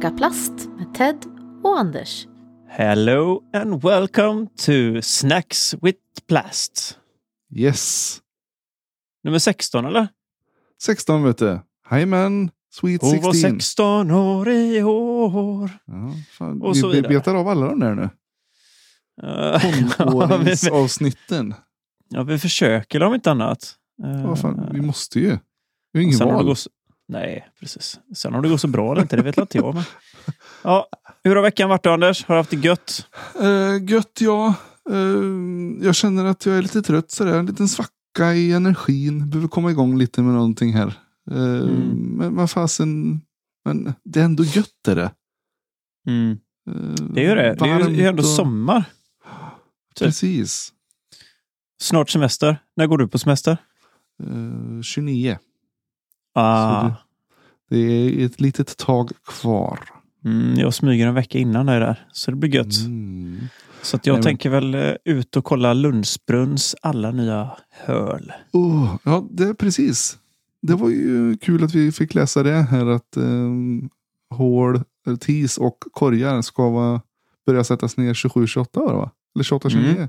Snacka plast med Ted och Anders. Hello and welcome to Snacks with Plast. Yes. Nummer 16 eller? 16 vet du. Jajamän. Sweet Hon var 16. 16 år i år. Ja, fan. Och vi så vi vidare. betar av alla de där nu. Eh, ja, Tonåringsavsnitten. ja, vi försöker om inte annat. Eh, Vad fan, vi måste ju. Vi har det val. går nej, precis. Sen om det går så bra eller inte, det vet inte jag. Men. Ja, hur har veckan varit då, Anders? Har du haft det gött? Uh, gött ja. Eh, jag känner att jag är lite trött sådär. En liten svacka i energin. Behöver komma igång lite med någonting här. Eh, Mm. Men vad fasen. Men det är ändå gött är det. Mm. Det är ju det. Det är ju ändå och- sommar. typ. Precis. Snart semester. När går du på semester? Eh, 29. Ah. Så Det är ett litet tag kvar. Mm, jag smyger en vecka innan det där, så det blir gött. Mm. Så att jag Nej, men- tänker väl eh, ut och kolla Lundsbrunns alla nya höl. Oh, ja, det är precis. Det var ju kul att vi fick läsa det här att um, hål, tis och korgar ska vara, börja sättas ner 27-28 år va? Eller 28-29. Mm.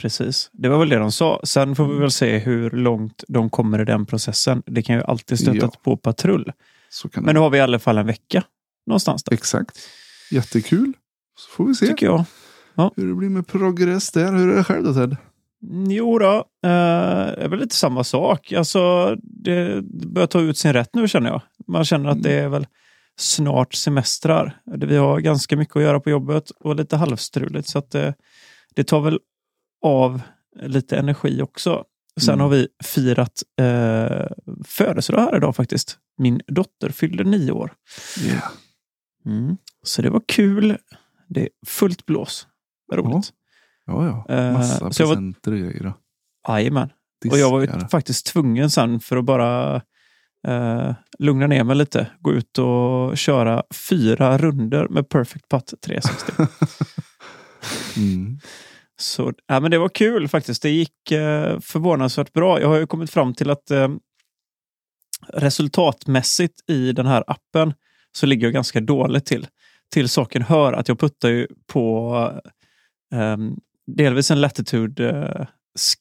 Precis, det var väl det de sa. Sen får vi väl se hur långt de kommer i den processen. Det kan ju alltid stöta Ja. på patrull. Men nu har vi i alla fall en vecka någonstans där, Exakt. Jättekul. Så får vi se tycker jag. hur det blir med progress där. Hur är det själv då Ted? Mm, Jo då, eh, det är väl lite samma sak. Alltså, det börjar ta ut sin rätt nu känner jag. Man känner att det är väl snart semestrar. Vi har ganska mycket att göra på jobbet och lite halvstruligt så att det, det tar väl av lite energi också. Sen Mm. har vi firat eh, födelsedag här idag faktiskt. Min dotter fyllde nio år. Yeah. Mm. Så det var kul. Det är fullt blås. Roligt. Ja, ja. Eh, Massa var- presenter och grejer. Jajamän. Och jag var ju faktiskt tvungen sen för att bara eh, lugna ner mig lite. Gå ut och köra fyra runder med Perfect Putt 360. mm. Så ja, men det var kul faktiskt. Det gick eh, förvånansvärt bra. Jag har ju kommit fram till att eh, resultatmässigt i den här appen så ligger jag ganska dåligt till. Till saken hör att jag puttar ju på eh, delvis en Latitude eh,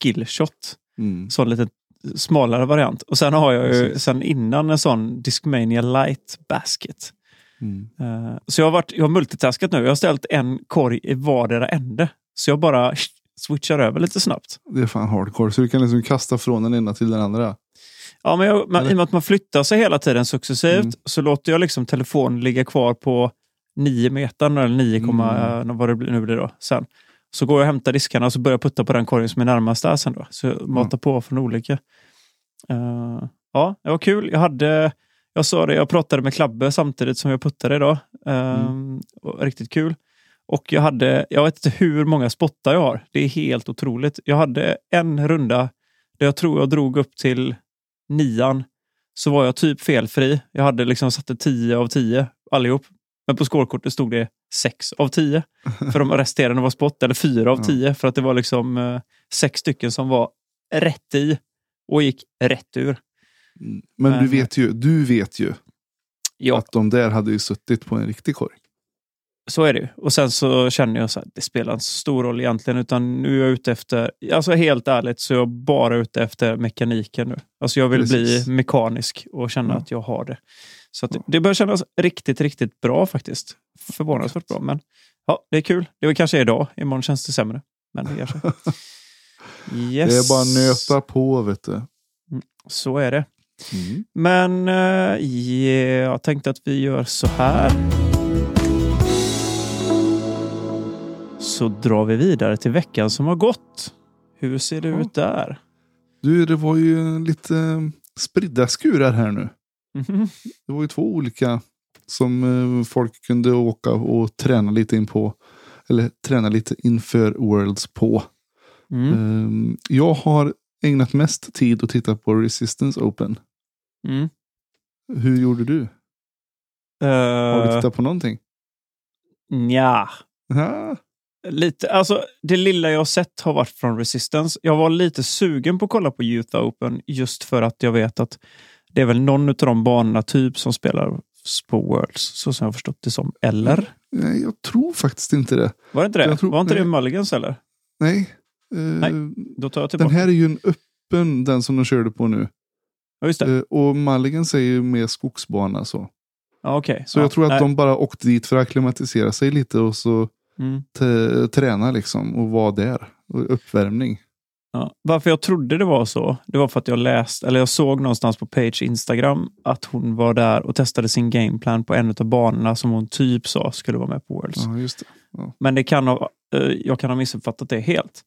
skillshot Mm. sån lite smalare variant. Och sen har jag ju Precis. sen innan en sån Discmania Light Basket. Mm. Eh, så jag har, varit, jag har multitaskat nu. Jag har ställt en korg i vardera ände. Så jag bara switchar över lite snabbt. Det är fan hardcore. Så du kan liksom kasta från den ena till den andra. Ja, men jag, man? I och med att man flyttar sig hela tiden successivt Mm. så låter jag liksom telefonen ligga kvar på 9 meter eller 9, Mm. eh, vad det nu blir då. Sen. Så går jag och hämtar diskarna och så börjar jag putta på den korgen som är närmast där sen. Då. Så jag matar på från olika. Eh, ja, det var kul. Jag hade, jag sa det, jag pratade med Klabbe samtidigt som jag puttade idag. Uh, och Riktigt kul. Och jag hade, jag vet inte hur många spottar jag har. Det är helt otroligt. Jag hade en runda där jag tror jag drog upp till nian. Så var jag typ felfri. Jag hade liksom satte 10 av 10 allihop. Men på skålkortet stod det 6 av 10. För de resterande var spott. Eller 4 av Ja. 10. För att det var liksom eh, sex stycken som var rätt i och gick rätt ur. Mm. Men du vet ju, du vet ju Ja, att de där hade ju suttit på en riktig korg. Så är det ju. Och sen så känner jag så att det spelar inte så stor roll egentligen. Utan nu är jag ute efter, alltså helt ärligt så är jag bara ute efter mekaniken nu. Alltså jag vill Precis. bli mekanisk och känna Ja. att jag har det. Så att det, Ja. det börjar kännas riktigt, riktigt bra faktiskt. Förvånansvärt bra. Men ja, det är kul. Det är kanske idag. Imorgon känns det sämre. Men det kanske. Yes. Det är bara att nöta på vet du. Så är det. Mm. Men eh, jag tänkte att vi gör så här. Så drar vi vidare till veckan som har gått. Hur ser det Ja. ut där? Du, det var ju lite eh, spridda skurar här nu. Mhm. Det var ju två olika som eh, folk kunde åka och träna lite in på. Eller träna lite inför Worlds på. Mm. Ehm, jag har ägnat mest tid att titta på Resistance Open. Mm. Hur gjorde du? Har du Uh, tittat på någonting? Ja. Lite, alltså, det lilla jag har sett har varit från Resistance. Jag var lite sugen på att kolla på Youth Open just för att jag vet att det är väl någon av de banorna typ som spelar på Worlds, så som jag förstått det som. Eller? Nej, jag tror faktiskt inte det. Var det inte det? Tror- var inte det nej. Mulligans eller? Nej. Eh, Nej, Då tar jag den tillbaka. här är ju en öppen, den som de körde på nu. Ja, just det. Eh, och Mulligan säger ju med skogsbana så. Ja, okej. Så ja, jag tror att nej. de bara åkte dit för att akklimatisera sig lite och så Mm. träna liksom och vara där. Och uppvärmning. Ja. Varför jag trodde det var så, det var för att jag läste, eller jag såg någonstans på Page Instagram att hon var där och testade sin gameplan på en av banorna som hon typ sa skulle vara med på Worlds. Ja, just det. Men det kan ha, eh, jag kan ha missuppfattat det helt.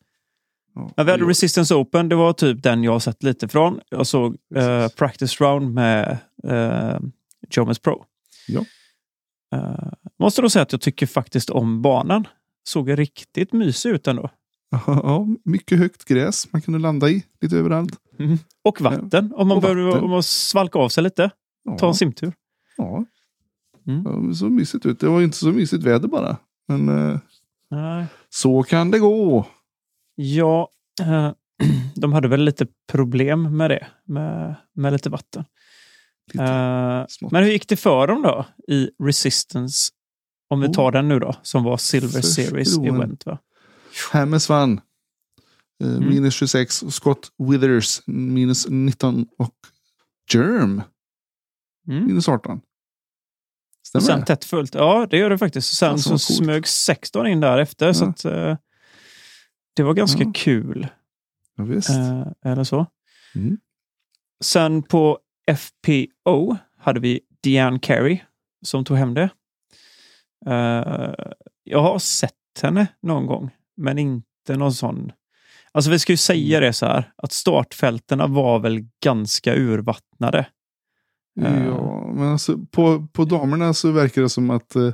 Ja. Men vi hade Resistance Open, det var typ den jag sett lite från. Jag såg eh, Practice Round med eh, Jomas Pro. Ja. Måste då säga att jag tycker faktiskt om banan. Såg riktigt mysig ut ändå. Ja, mycket högt gräs man kunde landa i lite överallt. Och vatten, om man Och behöver vatten. om man svalka av sig lite. Ja, Ta en simtur. ja. Mm. ja så mysigt ut. Det var inte så mysigt väder bara. Men eh, Nej. så kan det gå. Ja, eh, de hade väl lite problem med det, med, med lite vatten. Lite Eh, men hur gick det för dem då i Resistance? Om vi tar den nu då, som var Silver Series. Event. Va? Hammes vann. Eh, Mm. Minus 26. Scott Withers minus 19. Och Germ Mm. minus 18. Stämmer Sen tätt fullt. Ja, det gör det faktiskt. Sen så smög 16 in där efter. Så Ja. att, eh, det var ganska Ja. kul. Ja. Eh, eller så. Mm. Sen på FPO hade vi Deanne Carey som tog hem det. Eh, jag har sett henne någon gång, men inte någon sån. Alltså vi ska ju säga Mm. det så här, att startfältena var väl ganska urvattnade. Eh. Ja, men alltså, på, på damerna så verkar det som att eh,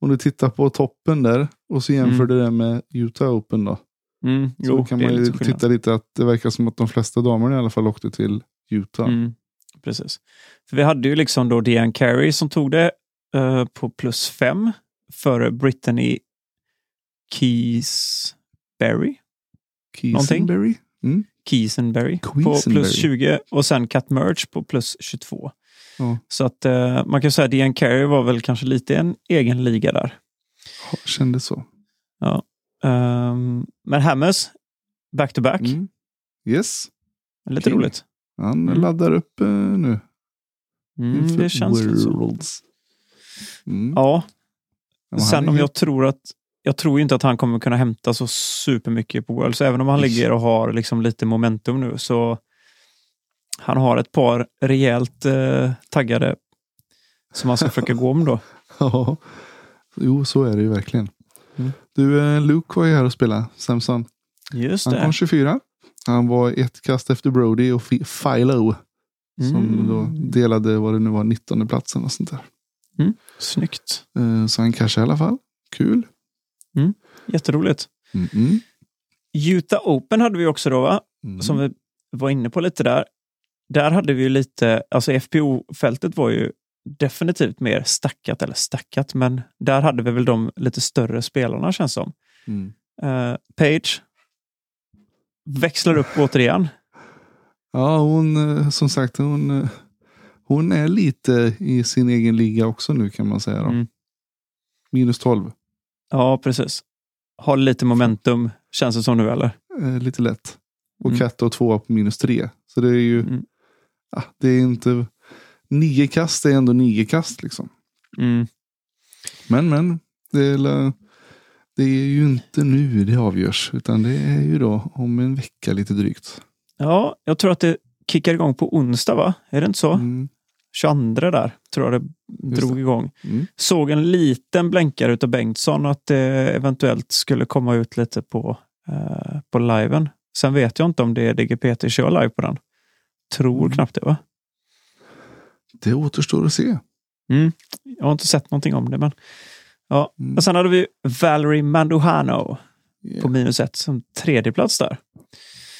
om du tittar på toppen där och så jämför Mm. det med Utah Open då. Mm, Så jo, kan man ju skillnad. titta lite att det verkar som att de flesta damerna i alla fall åkte till Utah. Mm, precis. För vi hade ju liksom då Deanne Carey som tog det på plus fem före Brittany Keysberry. Kiesenberry. Mm. Kiesenberry på plus 20 och sen Cat Merge på plus 22. Ja. Så att eh, man kan säga att Deanne Carey var väl kanske lite en egen liga där. Ja, Kändes så. Ehm, men Hammers, back to back, Mm. Yes. lite King. roligt. Han Mm. laddar upp eh, nu. Mm, det känns lite så. Mm. Ja, Sen om jag tror att jag tror inte att han kommer kunna hämta så supermycket på Worlds. Även om han ligger och har liksom lite momentum nu så han har ett par rejält eh, taggade som han ska försöka gå om då. Ja. Jo, så är det ju verkligen. Mm. Du, eh, Luke var ju här och spelade Samson. Just Han det. kom 24. Han var ett kast efter Brody och Philo. Som Mm. då delade vad det nu var, 19 platsen och sånt där. Snyggt. Eh, Så han cashade i alla fall. Kul. Jätteroligt. Mm -mm. Utah Open hade vi också då, va? Mm. som vi var inne på lite där. Där hade vi ju lite, alltså FPO-fältet var ju definitivt mer stackat, eller stackat, men där hade vi väl de lite större spelarna känns som. Mm. Eh, Page växlar upp återigen. Ja, hon eh, som sagt, hon, hon är lite i sin egen liga också nu kan man säga. Då. Mm. Minus 12. Ja, precis. Har lite momentum, känns det som nu, eller? Eh, lite lätt. Och Mm. Kato tvåa på minus 3. Så det är ju, Mm. ja, det är inte, nio kast är ändå nio kast liksom. Mm. Men men, det är, det är ju inte nu det avgörs. Utan det är ju då om en vecka lite drygt. Ja, jag tror att det kickar igång på onsdag, va? Är det inte så? Mm. 22 där, tror jag det drog det. igång. Mm. Såg en liten blänkare utav Bengtsson att det eventuellt skulle komma ut lite på, eh, på liven. Sen vet jag inte om det är DGPT kör live på den. Tror Mm. knappt det, va? Det återstår att se. Mm. Jag har inte sett någonting om det, men ja. Mm. Och sen hade vi Valerie Manduhano Yeah. på minus ett som tredje plats där.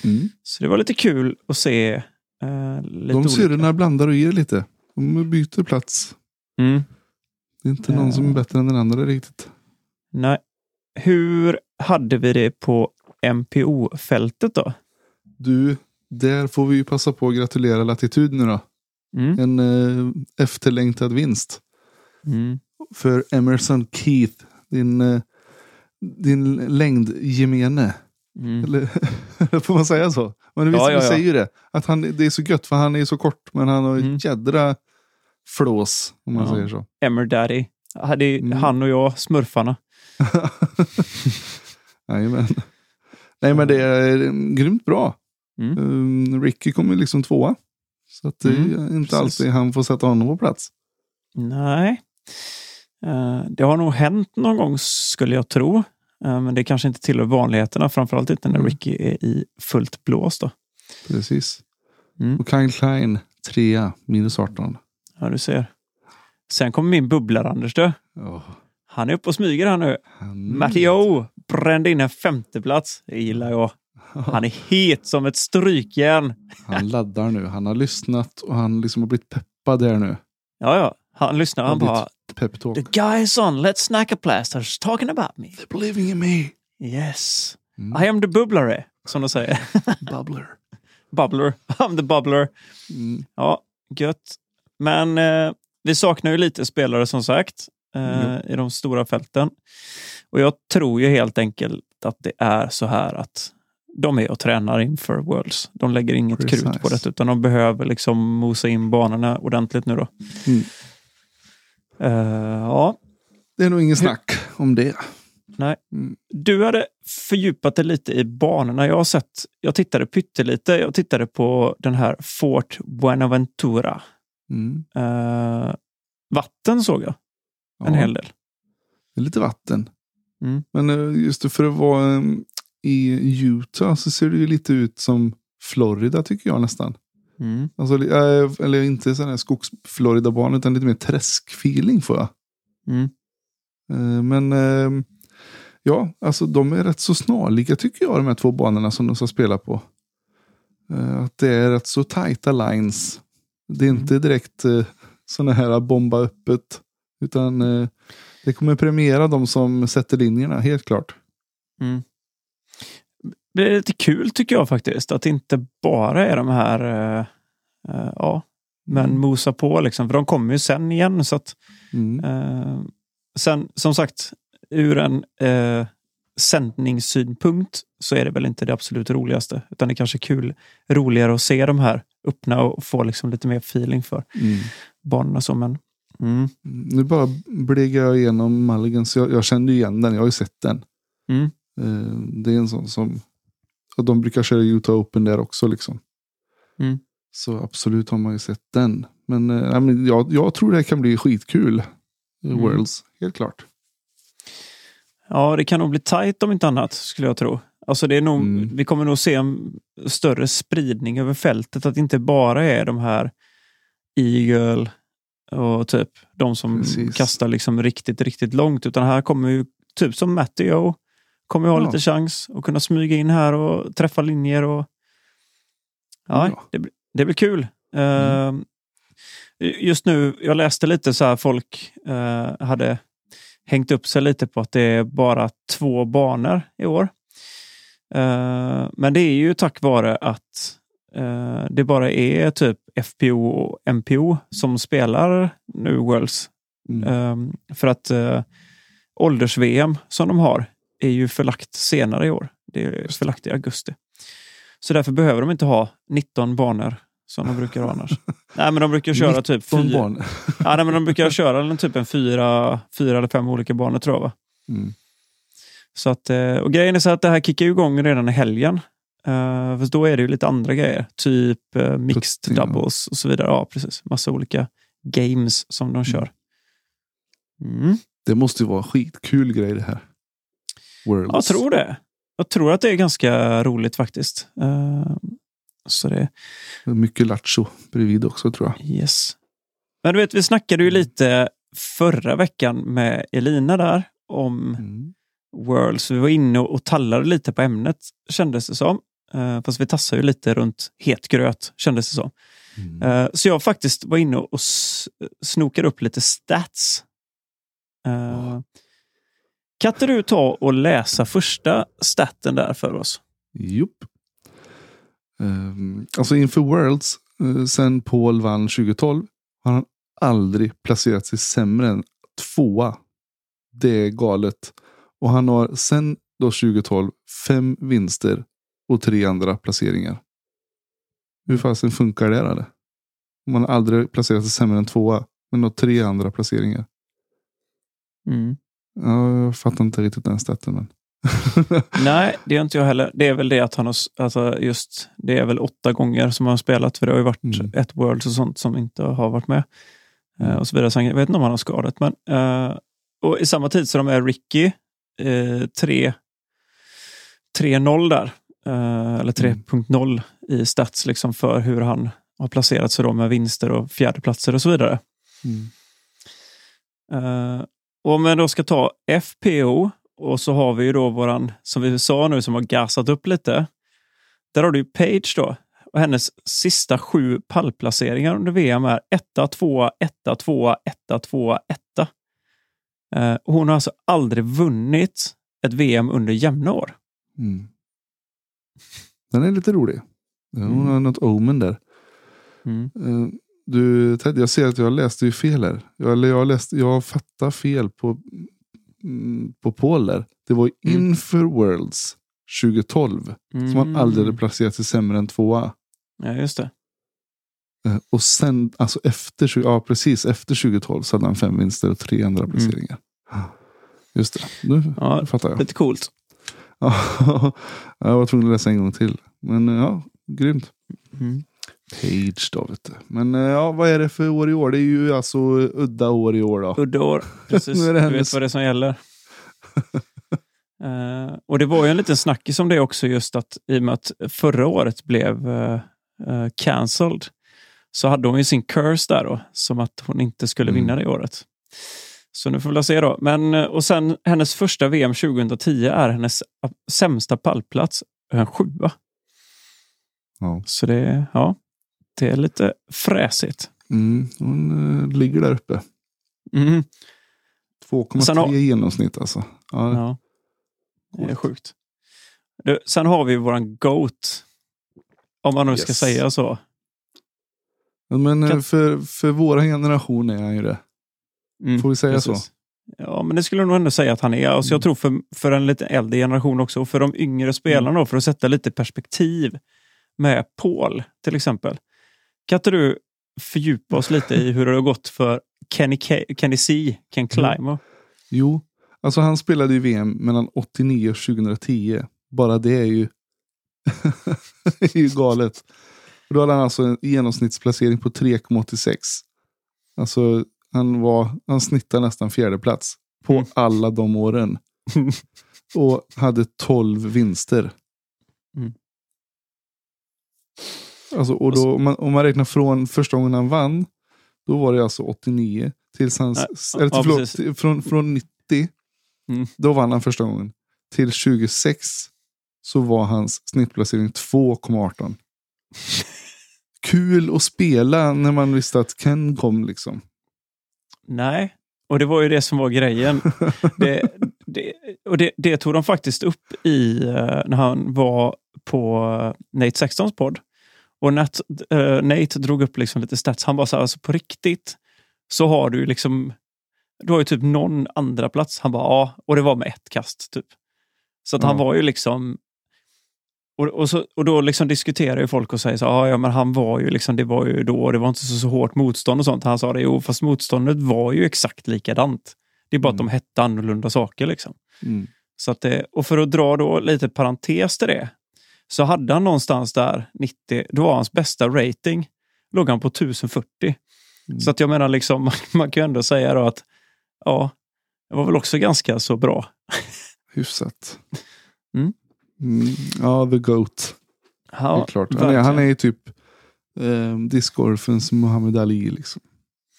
Mm. Så det var lite kul att se. Eh, lite De syrrorna blandar och ger lite. De byter plats. Mm. Det är inte någon som är bättre än den andra riktigt. Nej. Hur hade vi det på MPO-fältet då? Du, där får vi ju passa på att gratulera Latitud nu då. Mm. En eh, efterlängtad vinst. Mm. för Emerson Keith, din, eh, din längdgemene. Mm. Eller får man säga så? Men vi, Ja, ja, ja. säger ju det. Att han, det är så gött för han är så kort men han har Mm. jädra flås om man Ja. säger så. Emmer Daddy. Hade Mm. Han och jag, smurfarna. Jajamän. Nej men det är grymt bra. Mm. Um, Ricky kommer liksom tvåa. Så att det Mm, är inte precis. alltid han får sätta honom på plats. Nej. Eh, det har nog hänt någon gång skulle jag tro. Eh, men det kanske inte tillhör vanligheterna. Framförallt inte när Mm. Ricky är i fullt blås. Då. Precis. Mm. Och Kyle Klein, trea, minus 18. Ja, du ser. Sen kommer min bubblare Anders. Du. Oh, Han är uppe och smyger här nu. han, Matteo brände in en femteplats. Det gillar jag. Han är het som ett strykjärn. han laddar nu. Han har lyssnat och han liksom har blivit peppad här nu. Ja, ja. Han lyssnar. Han Ja, bara Peptalk. The guy is on. Let's snack a plasters talking about me. They're believing in me. Yes. Mm. I am the bubblare, som de säger. Bubbler. Bubbler. I'm the bubbler. Mm. Ja, gött. Men eh, vi saknar ju lite spelare som sagt eh, Mm. i de stora fälten. Och jag tror ju helt enkelt att det är så här att de är och tränar inför Worlds. De lägger inget Precise. krut på det utan de behöver liksom mosa in banorna ordentligt nu då. Mm. Eh, ja, Det är nog ingen snack om det. nej. Mm. Du hade fördjupat dig lite i banorna. Jag har sett, jag tittade pyttelite. Jag tittade på den här Fort Buenaventura. Mm. Eh, vatten såg jag en Ja, hel del. lite vatten. Mm. Men eh, just för att vara eh, i Utah så ser det ju lite ut som Florida tycker jag nästan. Mm. Alltså, eh, eller inte sån här skogs-Florida-barn utan lite mer träsk-feeling får jag. Mm. Men eh, ja, alltså de är rätt så snarlika tycker jag de här två banorna som de ska spela på. Att det är rätt så tajta lines. Det är inte direkt eh, sådana här bomba öppet. Utan eh, det kommer premiera de som sätter linjerna, helt klart. Mm. Det är lite kul tycker jag faktiskt. Att det inte bara är de här, eh, eh, ja, men Mm. mosa på liksom. För de kommer ju sen igen. Så att, Mm. eh, sen, som sagt, ur en eh, sändningssynpunkt så är det väl inte det absolut roligaste. Utan det är kanske kul, roligare att se de här öppna och få liksom lite mer feeling för Mm. banorna. Så, men, mm, Nu bara blegar jag igenom Mulligan så jag, jag kände igen den. Jag har ju sett den. mm, Eh, Det är en sån som, och de brukar köra Utah Open där också liksom. Mm. Så absolut har man ju sett den. Men, eh, men jag, jag tror det här kan bli skitkul. i Mm. Worlds, helt klart. Ja, det kan nog bli tajt om inte annat, skulle jag tro. Alltså det är nog, Mm. Vi kommer nog se en större spridning över fältet. Att det inte bara är de här Eagle och typ de som Precis. kastar liksom riktigt, riktigt långt. Utan här kommer ju, typ som Matteo, kommer ju ha Ja. lite chans att kunna smyga in här och träffa linjer. och Ja, Ja. Det, blir- det blir kul. Eh, just nu, jag läste lite så här, folk eh, hade hängt upp sig lite på att det är bara två banor i år. Eh, men det är ju tack vare att eh, det bara är typ FPO och MPO som spelar nu Worlds. Mm. Eh, för att eh, ålders-VM som de har är ju förlagt senare i år. Det är förlagt i augusti. Så därför behöver de inte ha 19 banor som de brukar ha annars. nej, men de brukar köra typ fyra, ja, nej, men de brukar köra typ en fyra, fyra eller fem olika banor tror jag. Va? Mm. Så att, eh, och grejen är så att det här kickar igång redan i helgen. Uh, för då är det ju lite andra grejer. Typ uh, mixed Putting, ja. doubles och så vidare. Ja, precis. Massa olika games som de kör. Mm. Det måste ju vara skitkul grej det här. Worlds. Jag tror det. Jag tror att det är ganska roligt faktiskt. Eh, så det, Mycket lattjo bredvid också tror jag. yes. Men du vet, vi snackade ju lite förra veckan med Elina där om Mm. Worlds. Vi var inne och tallade lite på ämnet kändes det som. Uh, fast vi tassade ju lite runt het gröt kändes det som. Mm. Eh, så jag faktiskt var inne och snokade upp lite stats. Uh, Kan inte du ta och läsa första staten där för oss? Jupp. Um, alltså inför Worlds, uh, sen Paul vann 2012, har han aldrig placerat sig sämre än tvåa. Det är galet. Och han har då 2012 fem vinster och tre andra placeringar. Hur fasen funkar det? Eller? Man aldrig placerat sig sämre än tvåa. Men har tre andra placeringar. Mm. Ja, jag fattar inte riktigt den staten. Men. Nej, det gör inte jag heller. Det är väl det att han har, alltså just, det är väl åtta gånger som han har spelat, för det har ju varit Mm. ett Worlds och sånt som inte har varit med. Eh, och så vidare. Jag vet inte om han har skadat, men eh, och i samma tid så de är Ricky eh, 3 3-0 där, eh, eller 3.0 i stats liksom för hur han har placerat sig då med vinster och fjärdeplatser och så vidare. Mm. Eh, och om jag då ska ta FPO och så har vi ju då våran, som vi sa nu, som har gasat upp lite. Där har du Page då. Och hennes sista sju pallplaceringar under VM är etta, tvåa, etta, tvåa, etta, tvåa, etta. Eh, hon har alltså aldrig vunnit ett VM under jämna år. Mm. Den är lite rolig. Hon Mm. har något omen där. Mm. Eh, Du Ted, jag ser att jag läste ju fel här. Jag, eller jag, läste, jag fattar fel på, mm, på där. Det var Mm. inför Worlds 2012 som han aldrig hade placerat sig sämre än tvåa. Ja, just det. Eh, Och sen, alltså efter, 20 ja, precis efter 2012 så hade han fem vinster och tre andra placeringar. Just det, nu Mm. Ja, fattar jag. lite coolt. Ja, jag var tvungen att läsa en gång till. Men eh, ja, grymt. Mm. Page då vet du. Men eh, ja, vad är det för år i år? Det är ju alltså udda år i år då. Udda år. Precis. Nu är Du det vet hennes- vad det är som gäller. Eh, och det var ju en liten snackis om det också, just att i och med att förra året blev uh, cancelled så hade hon ju sin curse där då, som att hon inte skulle Mm. vinna det året. Så nu får vi se då. Men, eh, och sen hennes första VM 2010 är hennes sämsta pallplats, en sjua. Ja. Så det, ja, det är lite fräsigt. Mm, hon eh, ligger där uppe. Mm. 2,3 Sen har- i genomsnitt alltså. Ja. Ja. Det är sjukt. Du, sen har vi våran GOAT. Om man nu ska Yes. säga så. Men eh, Kan- för, för våra generation är han ju det. Mm, Får vi säga så? Ja, men det skulle jag nog ändå säga att han är. Alltså, Jag Mm. tror för, för en lite äldre generation också, och för de yngre spelarna då, för att sätta lite perspektiv med Paul till exempel. Kan inte du fördjupa oss lite i hur det har gått för Kenny, K- Kenny C, Ken Climo? Jo, alltså han spelade i VM mellan 89 och 2010. Bara det är ju, är ju galet. Och då hade han alltså en genomsnittsplacering på 3,86. Alltså han, var, han snittade nästan fjärde plats på Mm. alla de åren. och hade 12 vinster. Mm. Alltså, och då, om, man, om man räknar från första gången han vann, då var det alltså 89. Tills hans, Ja, eller, ja, förlåt, till- från, från 90, Mm. då vann han första gången. Till 26 så var hans snittplacering 2,18. Kul att spela när man visste att Ken kom liksom. Nej, och det var ju det som var grejen. Det, det, och det, det tog de faktiskt upp i eh, när han var på eh, Nate Sextons podd. Och Nat, eh, Nate drog upp liksom lite stats. Han bara så här, alltså på riktigt så har du liksom, du har ju typ någon andra plats. Han bara, ja, och det var med ett kast typ. Så att han Ja. var ju liksom, och, och, så, och då liksom diskuterar ju folk och säger så "Ja, ja men han var ju liksom, det var ju då, det var inte så, så hårt motstånd och sånt. Han sa det, jo fast motståndet var ju exakt likadant. Det är bara att de Mm. hette annorlunda saker liksom. Mm. Så att det, och för att dra då lite parentes till det, så hade han någonstans där 90, då var hans bästa rating, låg han på 1040. Mm. Så att jag menar, liksom, man, man kan ju ändå säga då att ja, det var väl också ganska så bra. Hyfsat. Mm. Mm. Ja, the goat. Ja, klart. Han är, han är ju typ eh, discgolfens Muhammad Ali. Liksom.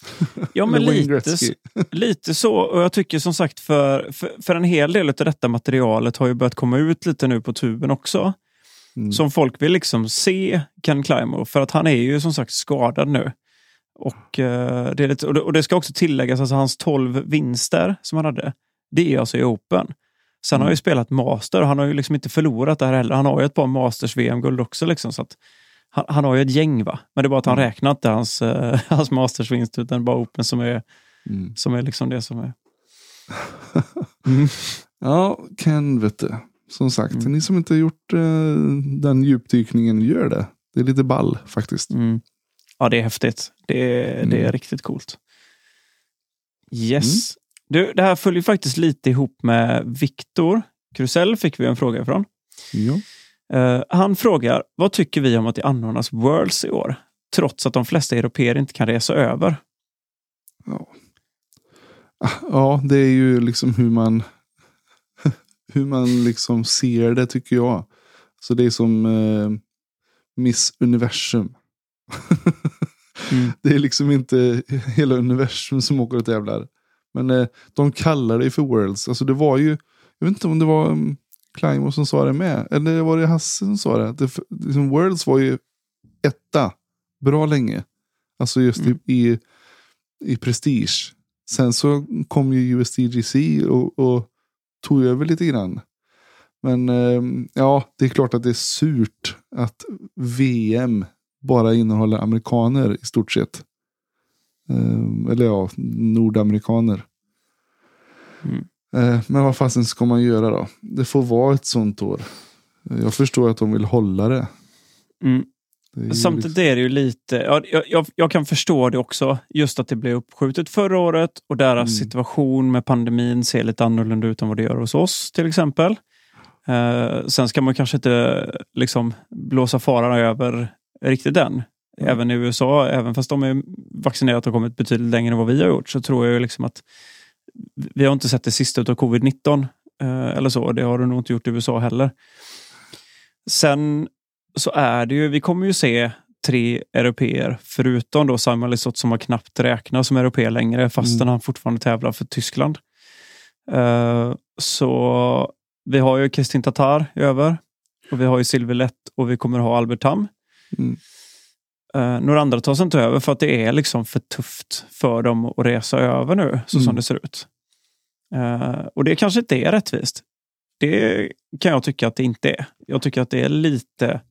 Ja, men lite, lite så. Och jag tycker som sagt för, för, för en hel del av detta materialet har ju börjat komma ut lite nu på tuben också. Mm. Som folk vill liksom se Ken Climo för att han är ju som sagt skadad nu. Och, eh, det, är lite, och, det, och det ska också tilläggas, alltså hans 12 vinster som han hade, det är alltså i Open. Sen har han ju Mm. spelat Master och han har ju liksom inte förlorat det här heller. Han har ju ett par Masters VM-guld också. Liksom, så han, han har ju ett gäng va. Men det är bara att han Mm. räknar inte hans, eh, hans Masters-vinst utan bara Open som är Mm. Som är liksom det som är... Mm. Ja, Ken vet du. Som sagt, Mm. ni som inte gjort eh, den djupdykningen, gör det. Det är lite ball faktiskt. Mm. Ja, det är häftigt. Det är, det är Mm. riktigt coolt. Yes. Du, det här följer faktiskt lite ihop med Viktor Krusell fick vi en fråga ifrån. Ja. Eh, han frågar, vad tycker vi om att det anordnas Worlds i år? Trots att de flesta europeer inte kan resa över. Ja. ja, det är ju liksom hur man hur man liksom ser det tycker jag. Så det är som eh, Miss Universum. Mm. Det är liksom inte hela universum som åker och tävlar. Men eh, de kallar det för Worlds. Alltså det var ju, jag vet inte om det var um, Climo som sa det med. Eller var det Hasse som sa det? det liksom Worlds var ju etta bra länge. Alltså just Mm. i, i, i prestige. Sen så kom ju USDGC och, och tog över lite grann. Men eh, ja, det är klart att det är surt att VM bara innehåller amerikaner i stort sett. Eh, eller ja, nordamerikaner. Mm. Eh, men vad fasen ska man göra då? Det får vara ett sånt år. Jag förstår att de vill hålla det. Mm. det Samtidigt liksom- är det ju lite, ja, jag, jag, jag kan förstå det också, just att det blev uppskjutet förra året och deras Mm. situation med pandemin ser lite annorlunda ut än vad det gör hos oss till exempel. Eh, sen ska man kanske inte liksom blåsa faran över riktigt än. Mm. Även i USA, även fast de är vaccinerat och kommit betydligt längre än vad vi har gjort, så tror jag liksom att vi har inte sett det sista av covid-19 eh, eller så. Det har du nog inte gjort i USA heller. Sen så är det ju, vi kommer ju se tre europeer, förutom då Samuel Lisotte som har knappt räknat som europeer längre, fastän Mm. han fortfarande tävlar för Tyskland. Eh, så vi har ju Kristin Tatar över och vi har ju Silver Lätt och vi kommer ha Albert Tam. Mm. Uh, några andra tar sig inte över för att det är liksom för tufft för dem att resa över nu, så som Mm. det ser ut. Eh, och det kanske inte är rättvist. Det kan jag tycka att det inte är. Jag tycker att det är lite...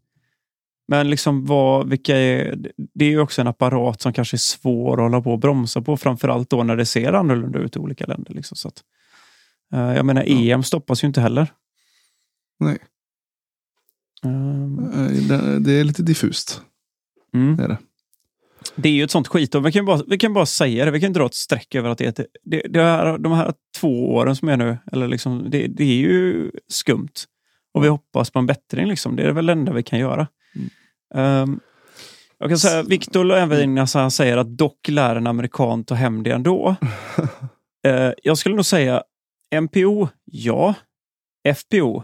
Men liksom vad, vilka är, det är ju också en apparat som kanske är svår att hålla på och bromsa på, framförallt då när det ser annorlunda ut i olika länder. Liksom. Så att, eh, jag menar. EM stoppas ju inte heller. Nej, eh, det- det är lite diffust. Mm. Det är det. Det är ju ett sånt skit. Och vi, kan bara, vi kan bara säga det. Vi kan dra ett streck över att det, är ett- det, det här, de här två åren som är nu, eller liksom, det, det är ju skumt. Och vi hoppas på en bättring. Liksom. Det är väl det enda vi kan göra. Mm. Ehm, jag kan säga, Viktor Löfven han säger att dock lär en amerikan ta hem det ändå. Eh, jag skulle nog säga MPO, ja. FPO,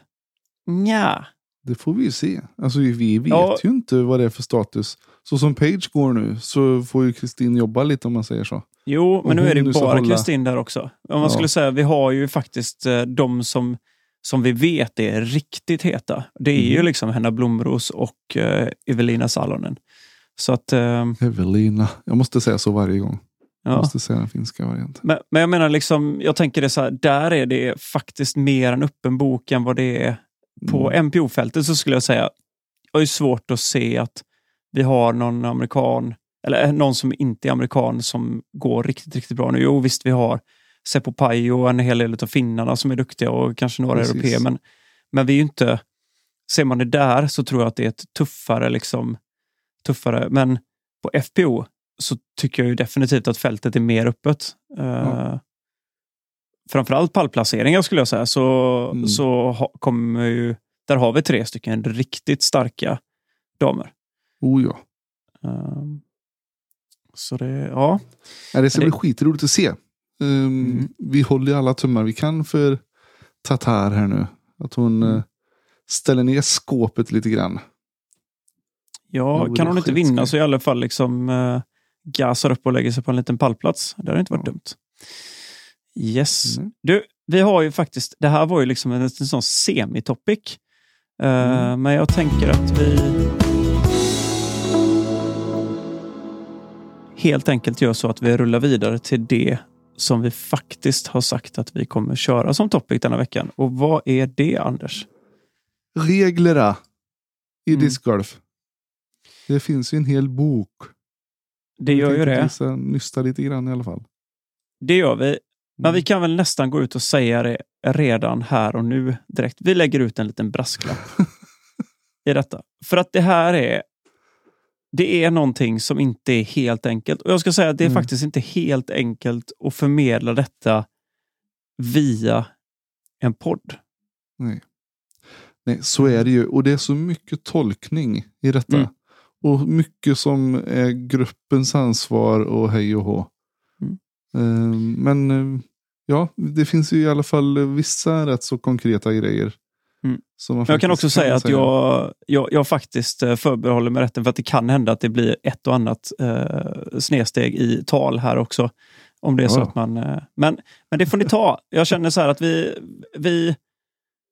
nja. Det får vi ju se. Alltså vi vet Ja. ju inte vad det är för status. Så som Page går nu så får ju Kristin jobba lite om man säger så. Jo, men nu är det ju bara Kristin där också. Om man Ja. skulle säga, vi har ju faktiskt eh, de som, som vi vet är riktigt heta. Det är ju Mhm. liksom Henna Blomros och eh, Evelina Salonen. Så att, eh, Evelina. Jag måste säga så varje gång. Jag ja. måste säga den finska varianten. Men, men jag menar, liksom, jag tänker det så här, där är det faktiskt mer en öppen bok än vad det är på Mm. MPO-fältet så skulle jag säga, jag har ju svårt att se att vi har någon amerikan, eller eh, någon som inte är amerikan som går riktigt, riktigt bra nu. Jo, visst, vi har Seppo Pajo och en hel del av finnarna som är duktiga och kanske några Precis. europeer, men, men vi är ju inte, ser man det där så tror jag att det är ett tuffare, liksom, tuffare, men på FPO så tycker jag ju definitivt att fältet är mer öppet. Uh, Ja. Framförallt pallplaceringar skulle jag säga, så, Mm. så ha, kommer ju, där har vi tre stycken riktigt starka damer. Oh ja. Ehm, så det, ja. Nej, det ska bli det- skitroligt att se. Um, Mm. Vi håller ju alla tummar vi kan för Tatar här nu. Att hon eh, ställer ner skåpet lite grann. Ja, kan hon inte vinna så i alla fall liksom uh, gasar upp och lägger sig på en liten pallplats. Det hade inte varit Ja. dumt. Yes. Mm. Du, vi har ju faktiskt, det här var ju liksom en, en sån semitopic. Uh, Mm. Men jag tänker att vi helt enkelt gör så att vi rullar vidare till det som vi faktiskt har sagt att vi kommer köra som topic denna veckan. Och vad är det, Anders? Reglerna i Mm. discgolf. Det finns ju en hel bok. Det gör ju det. Vi nysta lite grann i alla fall. det gör vi. Men Mm. vi kan väl nästan gå ut och säga det redan här och nu direkt. Vi lägger ut en liten brasklapp i detta. För att det här är det är någonting som inte är helt enkelt. Och jag ska säga att det är Mm. faktiskt inte helt enkelt att förmedla detta via en podd. Nej. Nej, så är det ju. Och det är så mycket tolkning i detta. Mm. Och mycket som är gruppens ansvar och hej och hå. Mm. Eh, Men eh, ja, det finns ju i alla fall vissa rätt så konkreta grejer. Mm. Jag kan också säga att jag, jag, jag faktiskt eh, förbehåller mig rätten för att det kan hända att det blir ett och annat eh, snedsteg i tal här också. Om det är så Ja. att man... Eh, men, men det får ni ta. Jag känner så här att vi, vi,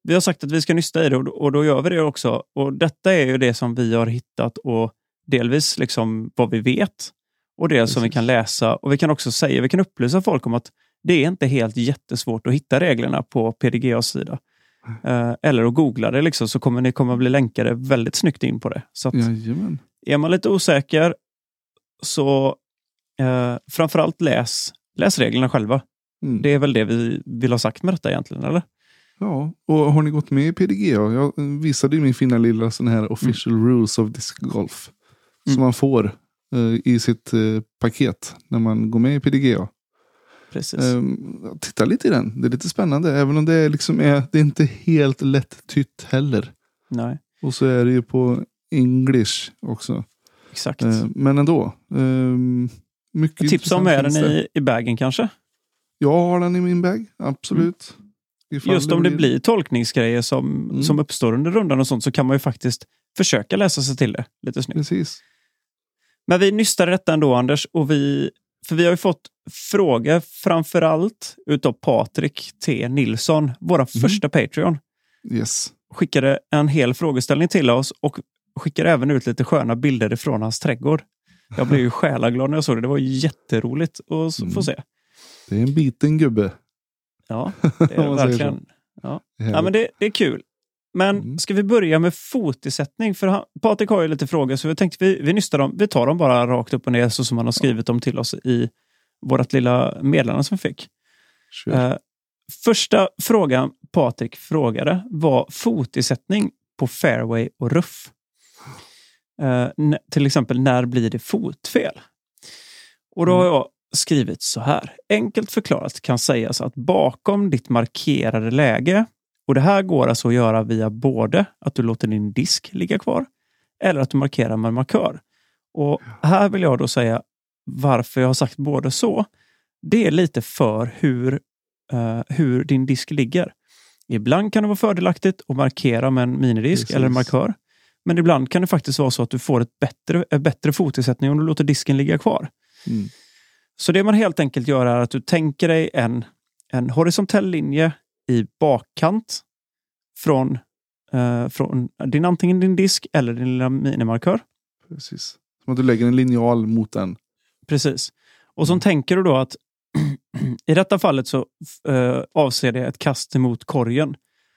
vi har sagt att vi ska nysta i det och, och då gör vi det också. Och detta är ju det som vi har hittat och delvis liksom vad vi vet och det som vi kan läsa. Och vi kan också säga, vi kan upplysa folk om att det är inte helt jättesvårt att hitta reglerna på PDGAs sida. Eh, eller att googla det liksom, så kommer ni komma bli länkade väldigt snyggt in på det. Så att Jajamän. är man lite osäker så eh, framförallt läs, läs reglerna själva. Mm. Det är väl det vi vill ha sagt med detta egentligen, eller? Ja, och har ni gått med i PDGA? Jag visade ju min fina lilla sån här official rules of disc golf. Mm. Som man får eh, i sitt eh, paket när man går med i PDGA. Um, titta lite i den. Det är lite spännande. Även om det är, liksom är, det är inte helt lätt tytt heller. Nej, Och så är det ju på English också. exakt. Eh, men ändå. Um, mycket Tips om finns den i, i bagen kanske? Jag har den i min bag. Absolut. Ifall Just om det blir tolkningsgrejer som, Mm. som uppstår under rundan och sånt så kan man ju faktiskt försöka läsa sig till det lite snyggt. Precis. Men vi nystade detta ändå Anders, och vi, för vi har ju fått frågor framförallt utav Patrik T Nilsson, vår Mhm. första Patreon. Yes. Skickade en hel frågeställning till oss och skickade även ut lite sköna bilder ifrån hans trädgård. Jag blev ju själaglad när jag såg det. Det var jätteroligt att Mm. få se. Det är en biten gubbe. Ja, det är säger verkligen. Ja. Det Ja, men det, det är kul. Men Mm. ska vi börja med fotisättning? För han, Patrik har ju lite frågor, så vi tänkte vi, vi nystar dem. Vi tar dem bara rakt upp och ner så som han har skrivit dem till oss i vårt lilla meddelande som vi fick. Kör. Eh, första frågan Patrik frågade var fotisättning på fairway och ruff. Eh, till exempel, när blir det fotfel? Och då har jag skrivit så här. Enkelt förklarat kan sägas att bakom ditt markerade läge, och det här går alltså att göra via både att du låter din disk ligga kvar eller att du markerar med markör. Och här vill jag då säga varför jag har sagt både så. Det är lite för hur, eh, hur din disk ligger. Ibland kan det vara fördelaktigt att markera med en minidisk Precis. eller en markör. Men ibland kan det faktiskt vara så att du får ett bättre, ett bättre fotisättning om du låter disken ligga kvar. Mm. Så det man helt enkelt gör är att du tänker dig en, en horisontell linje i bakkant från, eh, från din, antingen din disk eller din lilla minimarkör. Precis. Som att du lägger en linjal mot den. Precis. Och så tänker du då att i detta fallet så eh, avser det ett kast emot korgen.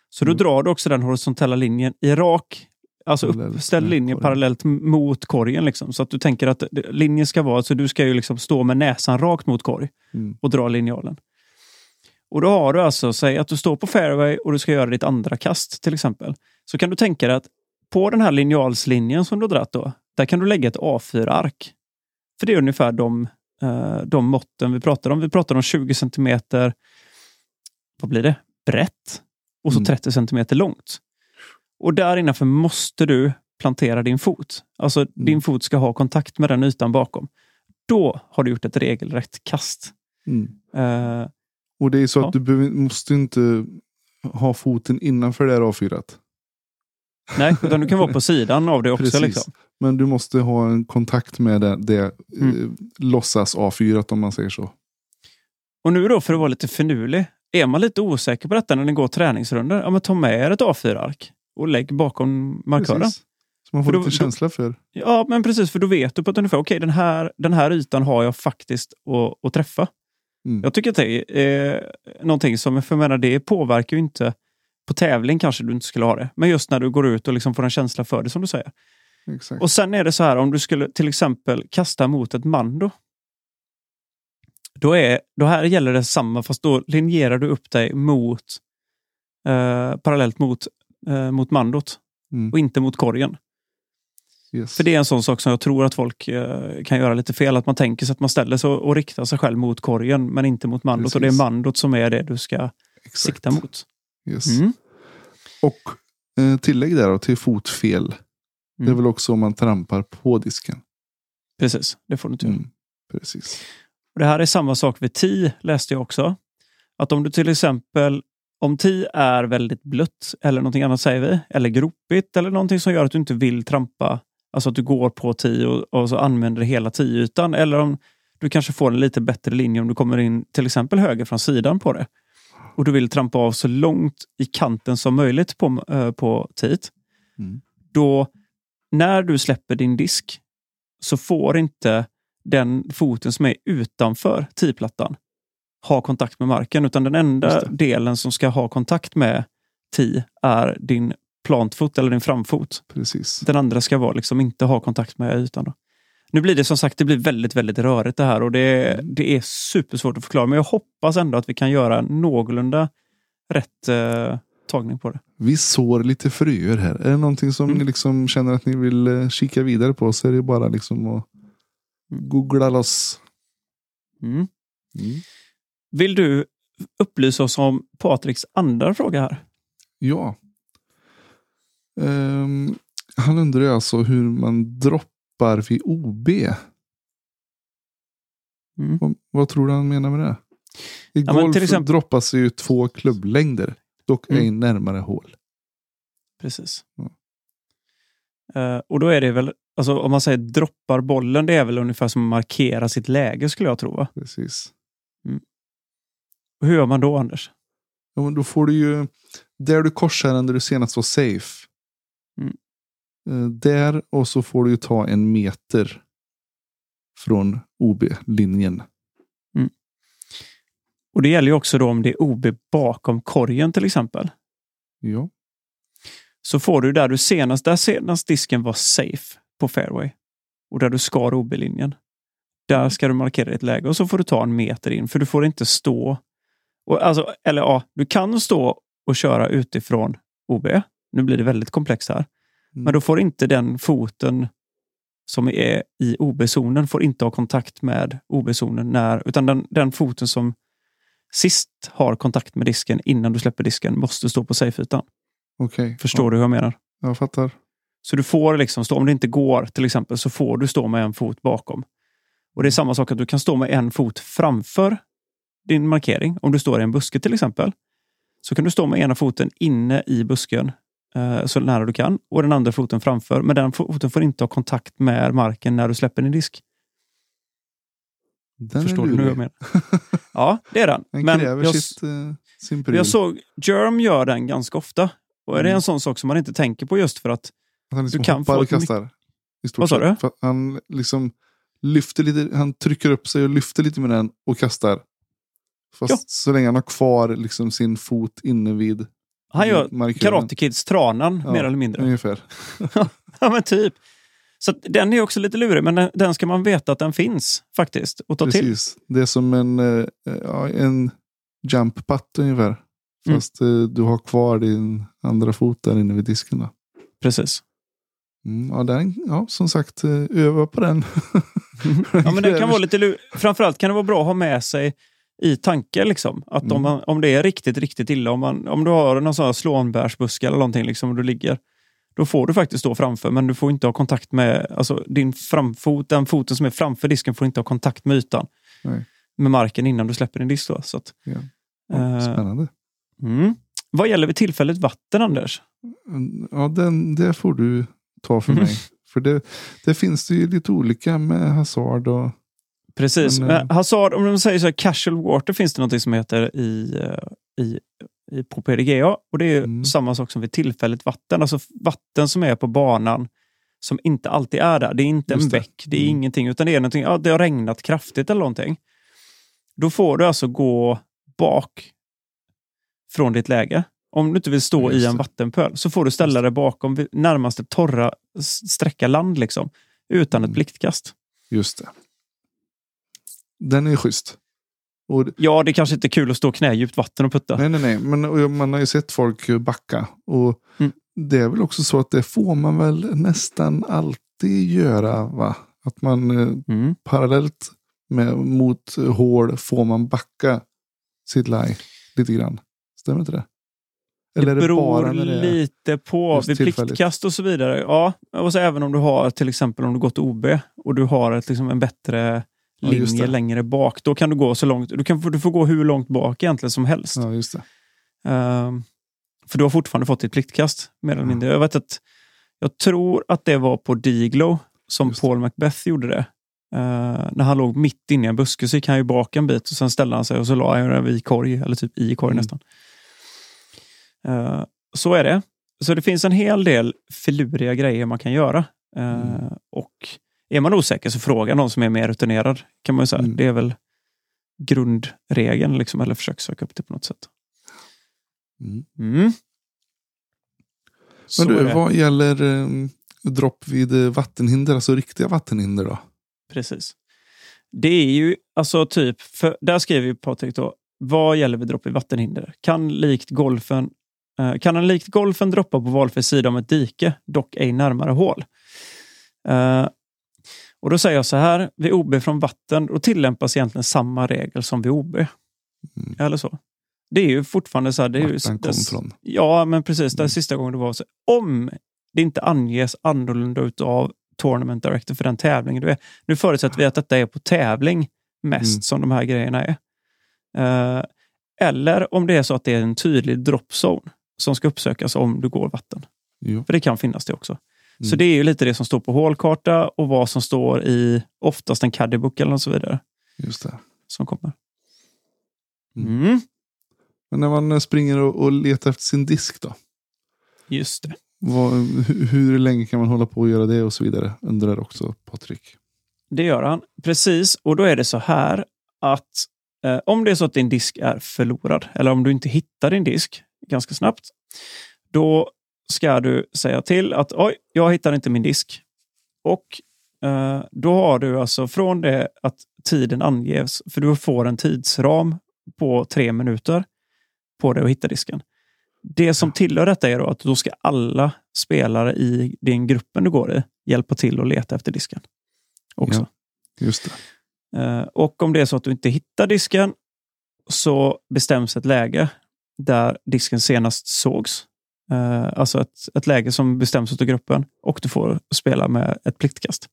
Så då Mm. drar du också den horisontella linjen i rak, alltså uppställd linje parallellt mot korgen. Liksom. Så att du tänker att linjen ska vara, så du ska ju liksom stå med näsan rakt mot korg Mm. och dra linjalen. Och då har du alltså, säg att du står på fairway och du ska göra ditt andra kast till exempel. Så kan du tänka dig att på den här linjalslinjen som du har dragit då, där kan du lägga ett A4-ark. För det är ungefär de, eh, de måtten vi pratar om. Vi pratar om 20 centimeter, vad blir det, brett och så Mm. 30 centimeter långt. Och där innanför måste du plantera din fot. Alltså Mm. din fot ska ha kontakt med den ytan bakom. Då har du gjort ett regelrätt kast. Mm. Eh, Och det är så Ja. att du behöver, måste inte ha foten innanför det här A4. nej, utan du kan vara på sidan av det också. Precis. Liksom. Men du måste ha en kontakt med det, det Mm. eh, låtsas A4 om man säger så. Och nu då, för att vara lite finurlig, är man lite osäker på detta när ni går träningsrundor, ja men ta med er ett A4-ark och lägg bakom markören. Precis. Så man får För lite då- känsla för. Ja, men precis, för då vet du på ett ungefär, okej, den, här, den här ytan har jag faktiskt att, att träffa. Mm. Jag tycker att det är någonting som, för menar, det påverkar ju inte, på tävling kanske du inte skulle ha det, men just när du går ut och liksom får en känsla för det som du säger. Exakt. Och sen är det så här, om du skulle till exempel kasta mot ett mando. Då, är, då här gäller det samma, fast då linjerar du upp dig mot eh, parallellt mot, eh, mot mandot Mm. och inte mot korgen. Yes. För det är en sån sak som jag tror att folk eh, kan göra lite fel. Att man tänker sig att man ställer sig och, riktar sig själv mot korgen, men inte mot mandot. Och det är Precis. mandot som är det du ska Exakt. sikta mot. Yes. Mm. Och eh, tillägg där då, till fotfel. Det är Mm. väl också om man trampar på disken. Precis, det får du inte. Mm. Precis. Och Det här är samma sak vid ti, läste jag också. Att om du till exempel, om ti är väldigt blött eller någonting annat säger vi, eller gropigt eller någonting som gör att du inte vill trampa, alltså att du går på ti och, och så använder hela ti-ytan. Eller om du kanske får en lite bättre linje om du kommer in till exempel höger från sidan på det. Och du vill trampa av så långt i kanten som möjligt på, eh, på tiet. Mm. Då, när du släpper din disk så får inte den foten som är utanför tiplattan ha kontakt med marken. Utan den enda delen som ska ha kontakt med ti är din plantfot eller din framfot. Precis. Den andra ska vara liksom inte ha kontakt med ytan. Då. Nu blir det som sagt det blir väldigt, väldigt rörigt det här och det, det är supersvårt att förklara. Men jag hoppas ändå att vi kan göra någorlunda rätt eh, tagning på det. Vi sår lite fröer här. Är det någonting som Mm. ni liksom känner att ni vill eh, kika vidare på så är det bara liksom att googla loss. Mm. Mm. Vill du upplysa oss om Patriks andra fråga här? Ja. Ehm, han undrar alltså hur man droppar vid OB. Mm. Vad, vad tror du han menar med det? I Ja, golf exempel- droppas ju två klubblängder. Dock Mm. ej närmare hål. Precis. Mm. Eh, och då är det väl, alltså om man säger droppar bollen, det är väl ungefär som att markera sitt läge skulle jag tro. Va? Precis. Och hur gör man då Anders? Ja, då får du ju, där du korsar den där du senast var safe. Mm. Eh, där och så får du ta en meter från OB-linjen. Och det gäller ju också då om det är OB bakom korgen till exempel. Ja, Så får du där du senast, där senast disken var safe på fairway och där du skar OB-linjen. Där ska du markera ditt läge och så får du ta en meter in för du får inte stå. Och alltså, eller ja, du kan stå och köra utifrån OB. Nu blir det väldigt komplext här. Mm. Men då får inte den foten som är i OB-zonen får inte ha kontakt med OB-zonen när, utan den, den foten som sist har kontakt med disken innan du släpper disken måste stå på safe-ytan. okej. Förstår du hur jag menar? Ja, jag fattar. Så du får liksom stå, om det inte går till exempel, så får du stå med en fot bakom. Och det är samma sak att du kan stå med en fot framför din markering. Om du står i en buske till exempel, så kan du stå med ena foten inne i busken eh, så nära du kan och den andra foten framför. Men den foten får inte ha kontakt med marken när du släpper din disk. Den Förstår du nu jag menar? Ja, det är den. Den Men jag, sitt, eh, jag såg Germ gör den ganska ofta. Och är det Mm. en sån sak som man inte tänker på just för att Att han liksom du kan få och kastar. Vad sa du? Han liksom lyfter lite, han trycker upp sig och lyfter lite med den och kastar. Fast Ja. så länge han har kvar liksom sin fot inne vid han gör markören. Karate Kids Tranan Ja, mer eller mindre. Ungefär. Ja, men typ. Så den är också lite lurig, men den, den ska man veta att den finns faktiskt och ta till. Precis. Det är som en, eh, ja, en jump putt ungefär. Mm. Fast eh, du har kvar din andra fot där inne vid disken. Då. Precis. Mm, ja, den, ja, som sagt, eh, öva på den. Ja, men den kan vara lite lurig. Framförallt kan det vara bra att ha med sig i tanke. Liksom. Att Mm. om, man, om det är riktigt, riktigt illa, om, man, om du har någon sån här slånbärsbuske eller någonting liksom, och du ligger, då får du faktiskt stå framför, men du får inte ha kontakt med, alltså din framfot, den foten som är framför disken får inte ha kontakt med ytan. Nej. Med marken innan du släpper din disk. Då, så att, Ja. eh, Spännande. mm. Vad gäller vid tillfälligt vatten, Anders? Ja, den, det får du ta för mig. För det, det finns det ju lite olika med Hazard och Precis. Men, Men, Hazard, om de säger så här, casual water finns det något som heter i, eh, i, i, på PDGA. Och det är Mm. samma sak som vid tillfälligt vatten. Alltså vatten som är på banan som inte alltid är där. Det är inte en bäck, det är Mm. ingenting, utan det är någonting, ja, det har regnat kraftigt eller någonting. Då får du alltså gå bak från ditt läge. Om du inte vill stå Just i en vattenpöl så får du ställa dig bakom närmaste torra sträcka land liksom, utan ett Mm. blixtkast. just det. Den är schysst. Och, Ja, det kanske inte är kul att stå knädjupt vatten och putta. nej, nej, nej. Men man har ju sett folk backa. Och Mm. det är väl också så att det får man väl nästan alltid göra. va? Att man eh, Mm. parallellt med, mot hål får man backa sitt lie lite grann. Stämmer inte det? Eller det det beror det är... lite på. Vid pliktkast och så vidare. Ja, och så även om du har till exempel om du gått OB och du har ett, liksom, en bättre linje det. längre bak. Då kan du gå så långt. Du, kan, du får gå hur långt bak egentligen som helst. Ja, just det. Ehm, för du har fortfarande fått ditt pliktkast. Mer eller Ja. mindre. Jag, vet att, jag tror att det var på Diglo som Just. Paul Macbeth gjorde det. Eh, när han låg mitt inne i en buske så gick han ju bak en bit och sen ställde han sig och så la han den vid korg, eller typ i korg Mm. nästan. Eh, så är det. Så det finns en hel del filuriga grejer man kan göra. Eh, Mm. Och är man osäker så fråga någon som är mer rutinerad. kan man ju säga. Mm. Det är väl grundregeln, liksom, eller försök söka upp det på något sätt. Mm. Mm. Men du, vad gäller eh, dropp vid eh, vattenhinder, alltså riktiga vattenhinder då? Precis. Det är ju alltså typ, för där skriver ju Patrik då, vad gäller vid dropp i vattenhinder? Kan likt golfen eh, kan han likt golfen droppa på valfri sida om ett dike, dock ej närmare hål? Eh, och då säger jag så här, vid OB från vatten, då tillämpas egentligen samma regel som vid OB. Mm. Eller så. Det är ju fortfarande så här, det är ju, kom det- från. Ja, men precis. Den Mm. sista gången det var så. Om det inte anges annorlunda utav Tournament Director för den tävlingen du är. Nu förutsätter vi att detta är på tävling mest Mm. som de här grejerna är. Eh, eller om det är så att det är en tydlig dropzone som ska uppsökas om du går vatten. Jo. För det kan finnas det också. Så Mm. det är ju lite det som står på hålkarta och vad som står i oftast en caddybook eller så vidare Just det. som kommer. Mm. Mm. Men när man springer och, och letar efter sin disk då? Just det. Vad, hur, hur länge kan man hålla på och göra det och så vidare? Undrar också Patrik. Det gör han. Precis. Och då är det så här att eh, om det är så att din disk är förlorad eller om du inte hittar din disk ganska snabbt, då ska du säga till att oj, jag hittar inte min disk. Och eh, då har du alltså från det att tiden anges, för du får en tidsram på tre minuter på dig att hitta disken. Det som tillhör detta är då att då ska alla spelare i den gruppen du går i hjälpa till att leta efter disken. Också. Ja. Just. Eh, Och om det är så att du inte hittar disken så bestäms ett läge där disken senast sågs. Eh, Alltså ett, ett läge som bestäms av gruppen och du får spela med ett pliktkast.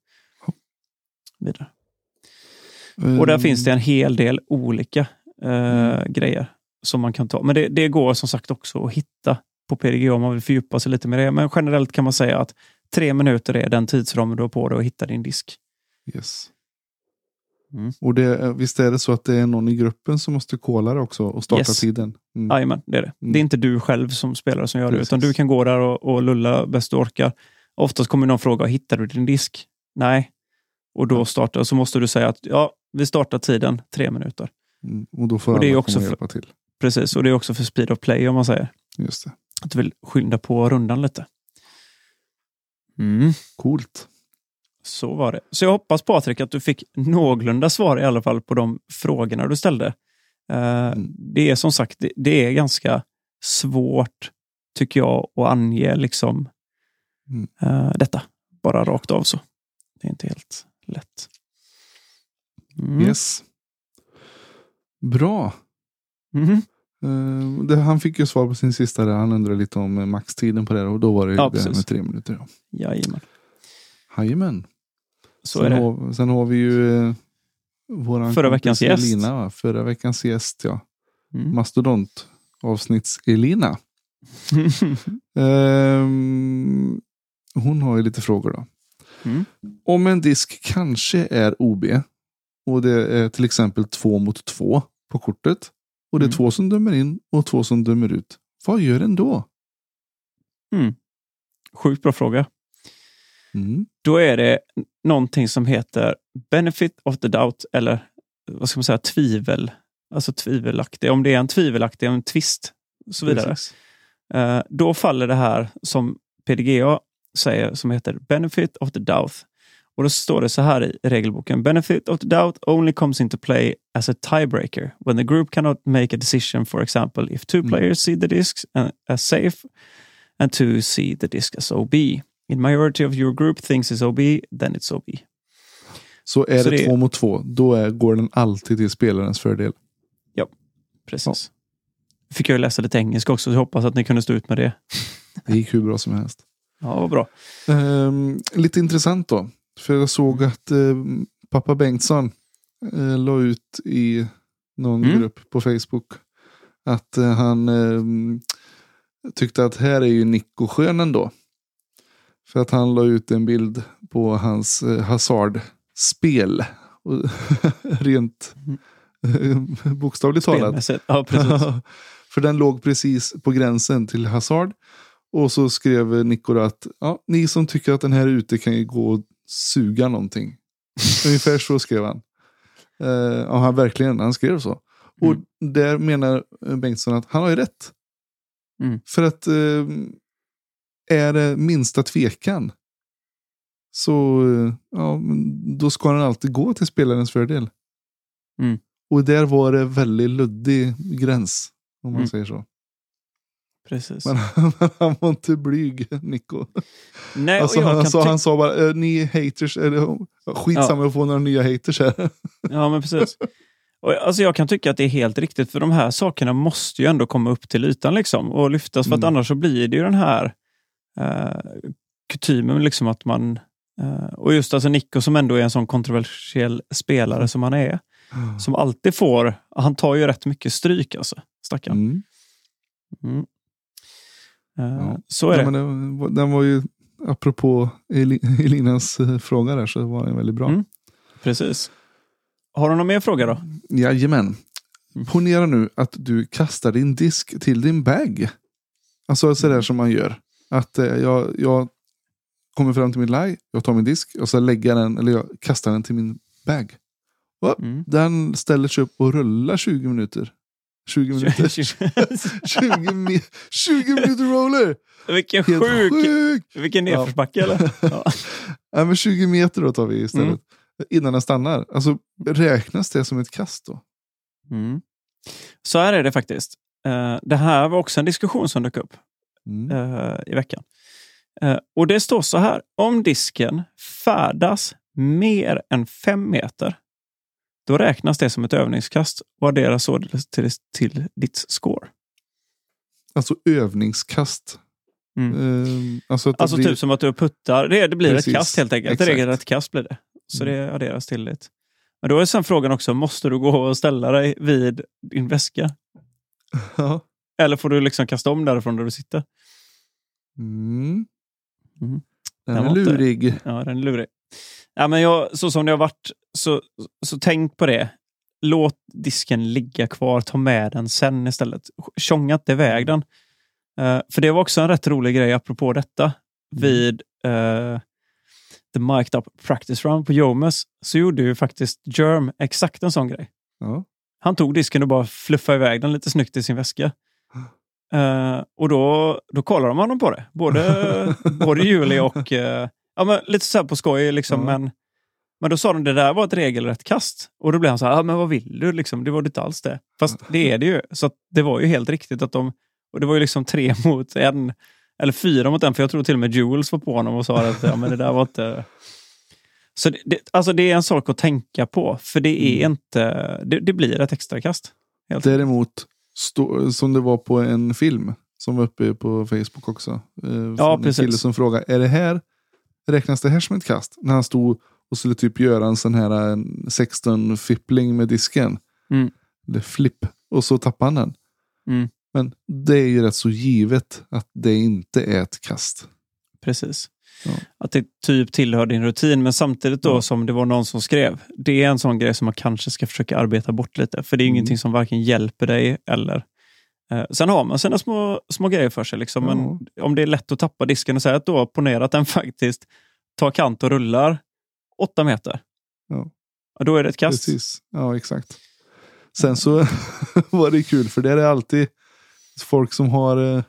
Vidare. Och där finns det en hel del olika eh, Mm. grejer som man kan ta. Men det, det går som sagt också att hitta på PDG om man vill fördjupa sig lite med det. Men generellt kan man säga att tre minuter är den tidsramen du har på dig att hitta din disk. Yes. Mm. Och det, visst är det så att det är någon i gruppen som måste kolla det också och starta Yes. tiden? Mm. Jajamän, det är det. Mm. Det är inte du själv som spelare som gör det, Precis. utan du kan gå där och, och lulla bäst du orkar. Oftast kommer någon fråga, hittar du din disk? Nej. Och då startar, och så måste du säga att ja, vi startar tiden tre minuter. Mm. Och då får Och det är alla också komma och för- hjälpa till. Precis, och det är också för speed of play om man säger. Just det. Att du vill skynda på rundan lite. Mm, Coolt. Så var det. Så jag hoppas Patrik att du fick någorlunda svar i alla fall på de frågorna du ställde. Eh, Mm. Det är som sagt, det, är ganska svårt tycker jag att ange liksom Mm. eh, detta. Bara rakt av så. Det är inte helt lätt. Mm. Yes. Bra. Mhm. Eh, det, han fick ju svar på sin sista där. Han undrade lite om maxtiden på det. Och då var det Ja, det precis. med tre minuter. Ja. Jajamän, Jajamän. Så sen, är det. Har, sen har vi ju eh, våran Förra veckans gäst. Elina, va? Förra veckans gäst, ja. Mm. Mastodont avsnitts-Elina. Ehm, hon har ju lite frågor då. Mm. Om en disk kanske är OB och det är till exempel två mot två på kortet och det är Mm. två som dömer in och två som dömer ut. Vad gör en då? Mm. Sjukt bra fråga. Mm. Då är det någonting som heter benefit of the doubt eller vad ska man säga, tvivel. Alltså tvivelaktig. Om det är en tvivelaktig, en twist och så vidare. Precis. Eh, då faller det här som PDGA säger som heter benefit of the doubt. Och då står det så här i regelboken. Benefit of the doubt only comes into play as a tiebreaker when the group cannot make a decision, for example, if two Mm. players see the discs as safe and two see the disc as OB. In majority of your group thinks it's OB, then it's OB. Så är Så det, det- två mot två, då är, går den alltid till spelarens fördel. Precis. Fick jag läsa lite engelska också, så jag hoppas att ni kunde stå ut med det. Det gick hur bra som helst. Ja, vad bra. Ehm, lite intressant då. För jag såg att eh, pappa Bengtsson eh, la ut i någon Mm. grupp på Facebook att eh, han ehm, tyckte att här är ju Nico skön ändå. För att han la ut en bild på hans eh, Hazard-spel. Och Rent eh, bokstavligt talat. Ja. För den låg precis på gränsen till Hazard. Och så skrev Nico då att ja, ni som tycker att den här ute kan ju gå och suga någonting. Ungefär så skrev han. Ja, han verkligen, han skrev så. Och Mm. där menar Bengtsson att han har ju rätt. Mm. För att eh, är det minsta tvekan så ja, då ska den alltid gå till spelarens fördel. Mm. Och där var det väldigt luddig gräns. Om man Mm. säger så. precis. Men han var inte blyg, Nico. Nej, och Alltså, jag han, kan sa, han sa bara, ni haters, eller, skitsamma att få några nya haters här. Ja, men precis. Och, alltså, jag kan tycka att det är helt riktigt, för de här sakerna måste ju ändå komma upp till ytan liksom, och lyftas, för att Mm. annars så blir det ju den här eh, kutymen, liksom att man... Eh, och just alltså Nico som ändå är en sån kontroversiell spelare som han är, som alltid får... Han tar ju rätt mycket stryk alltså, stackarn. Mm. Mm. Eh, Ja. Så är Ja, det. den, var- den var ju, apropå Eli- Elinas eh, fråga där, så var den väldigt bra. Mm. Precis. Har du någon mer fråga då? Jajamän. Mm. Ponera nu att du kastar din disk till din bag. Alltså sådär Mm. som man gör. Att eh, jag, jag kommer fram till min laj, jag tar min disk och så lägger den, eller jag kastar den till min bag. Mm. Den ställer sig upp och rullar 20 minuter. 20 minuter. 20, mi 20 minuter roller! Vilken Helt sjuk... sjukt! Vilken nedförsbacke eller? Ja. Ja, men 20 meter då tar vi istället. Mm. Innan den stannar. Alltså räknas det som ett kast då? Mm. Så här är det faktiskt. Eh, det här var också en diskussion som dök upp Mm. eh, i veckan. Eh, och det står så här. Om disken färdas mer än fem meter, då räknas det som ett övningskast och adderas således till, till ditt score. Alltså övningskast. Mm. Eh, alltså Alltså blir, typ som att du puttar. Det, det blir Precis, ett kast helt enkelt. Ett regelrätt kast blir det. Så Mm. det adderas till det. Men då är sen frågan också, måste du gå och ställa dig vid din väska? ja. Eller får du liksom kasta om därifrån där du sitter? mm. Mm. Den Den är var inte- lurig. Ja, den är lurig. Ja, men jag, så som det har varit, så, så tänk på det. Låt disken ligga kvar. Ta med den sen istället. Tjonga inte iväg den. Eh, för det var också en rätt rolig grej apropå detta. Vid eh, The Mic'd Up Practice Round på Jomes så gjorde ju faktiskt Germ exakt en sån grej. Ja. Han tog disken och bara fluffade iväg den lite snyggt i sin väska. Eh, och då, då kollade de honom på det. Både, både Julie och... eh, ja, men lite så på skoj, liksom, Ja. men, men då sa de det där var ett regelrätt kast. Och då blev han så här, ah, men vad vill du? Liksom, det var det inte alls det. Fast det är det ju. Så att det var ju helt riktigt att de... Och det var ju liksom tre mot en. Eller fyra mot en, för jag tror till och med Jules var på honom och sa att ja, men det där var inte... Så det, det, alltså det är en sak att tänka på, för det är Mm. inte... Det, det blir ett extra kast. Helt. Däremot, stå, som det var på en film som var uppe på Facebook också. Eh, Ja, en precis. kille som frågade, är det här, räknas det här som ett kast? När han stod och skulle typ göra en sån här 16-fippling med disken. Mm. Eller flipp. Och så tappade han den. Mm. Men det är ju rätt så givet att det inte är ett kast. Precis. Att det typ tillhör din rutin, men samtidigt då Ja. som det var någon som skrev. Det är en sån grej som man kanske ska försöka arbeta bort lite, för det är Mm. ingenting som varken hjälper dig eller... Eh, sen har man sina små, små grejer för sig, liksom. Men om det är lätt att tappa disken och säga att då ponera att den faktiskt tar kant och rullar åtta meter. Ja, Då är det ett kast. Precis, ja exakt. Sen så var det kul för det är alltid folk som har eh,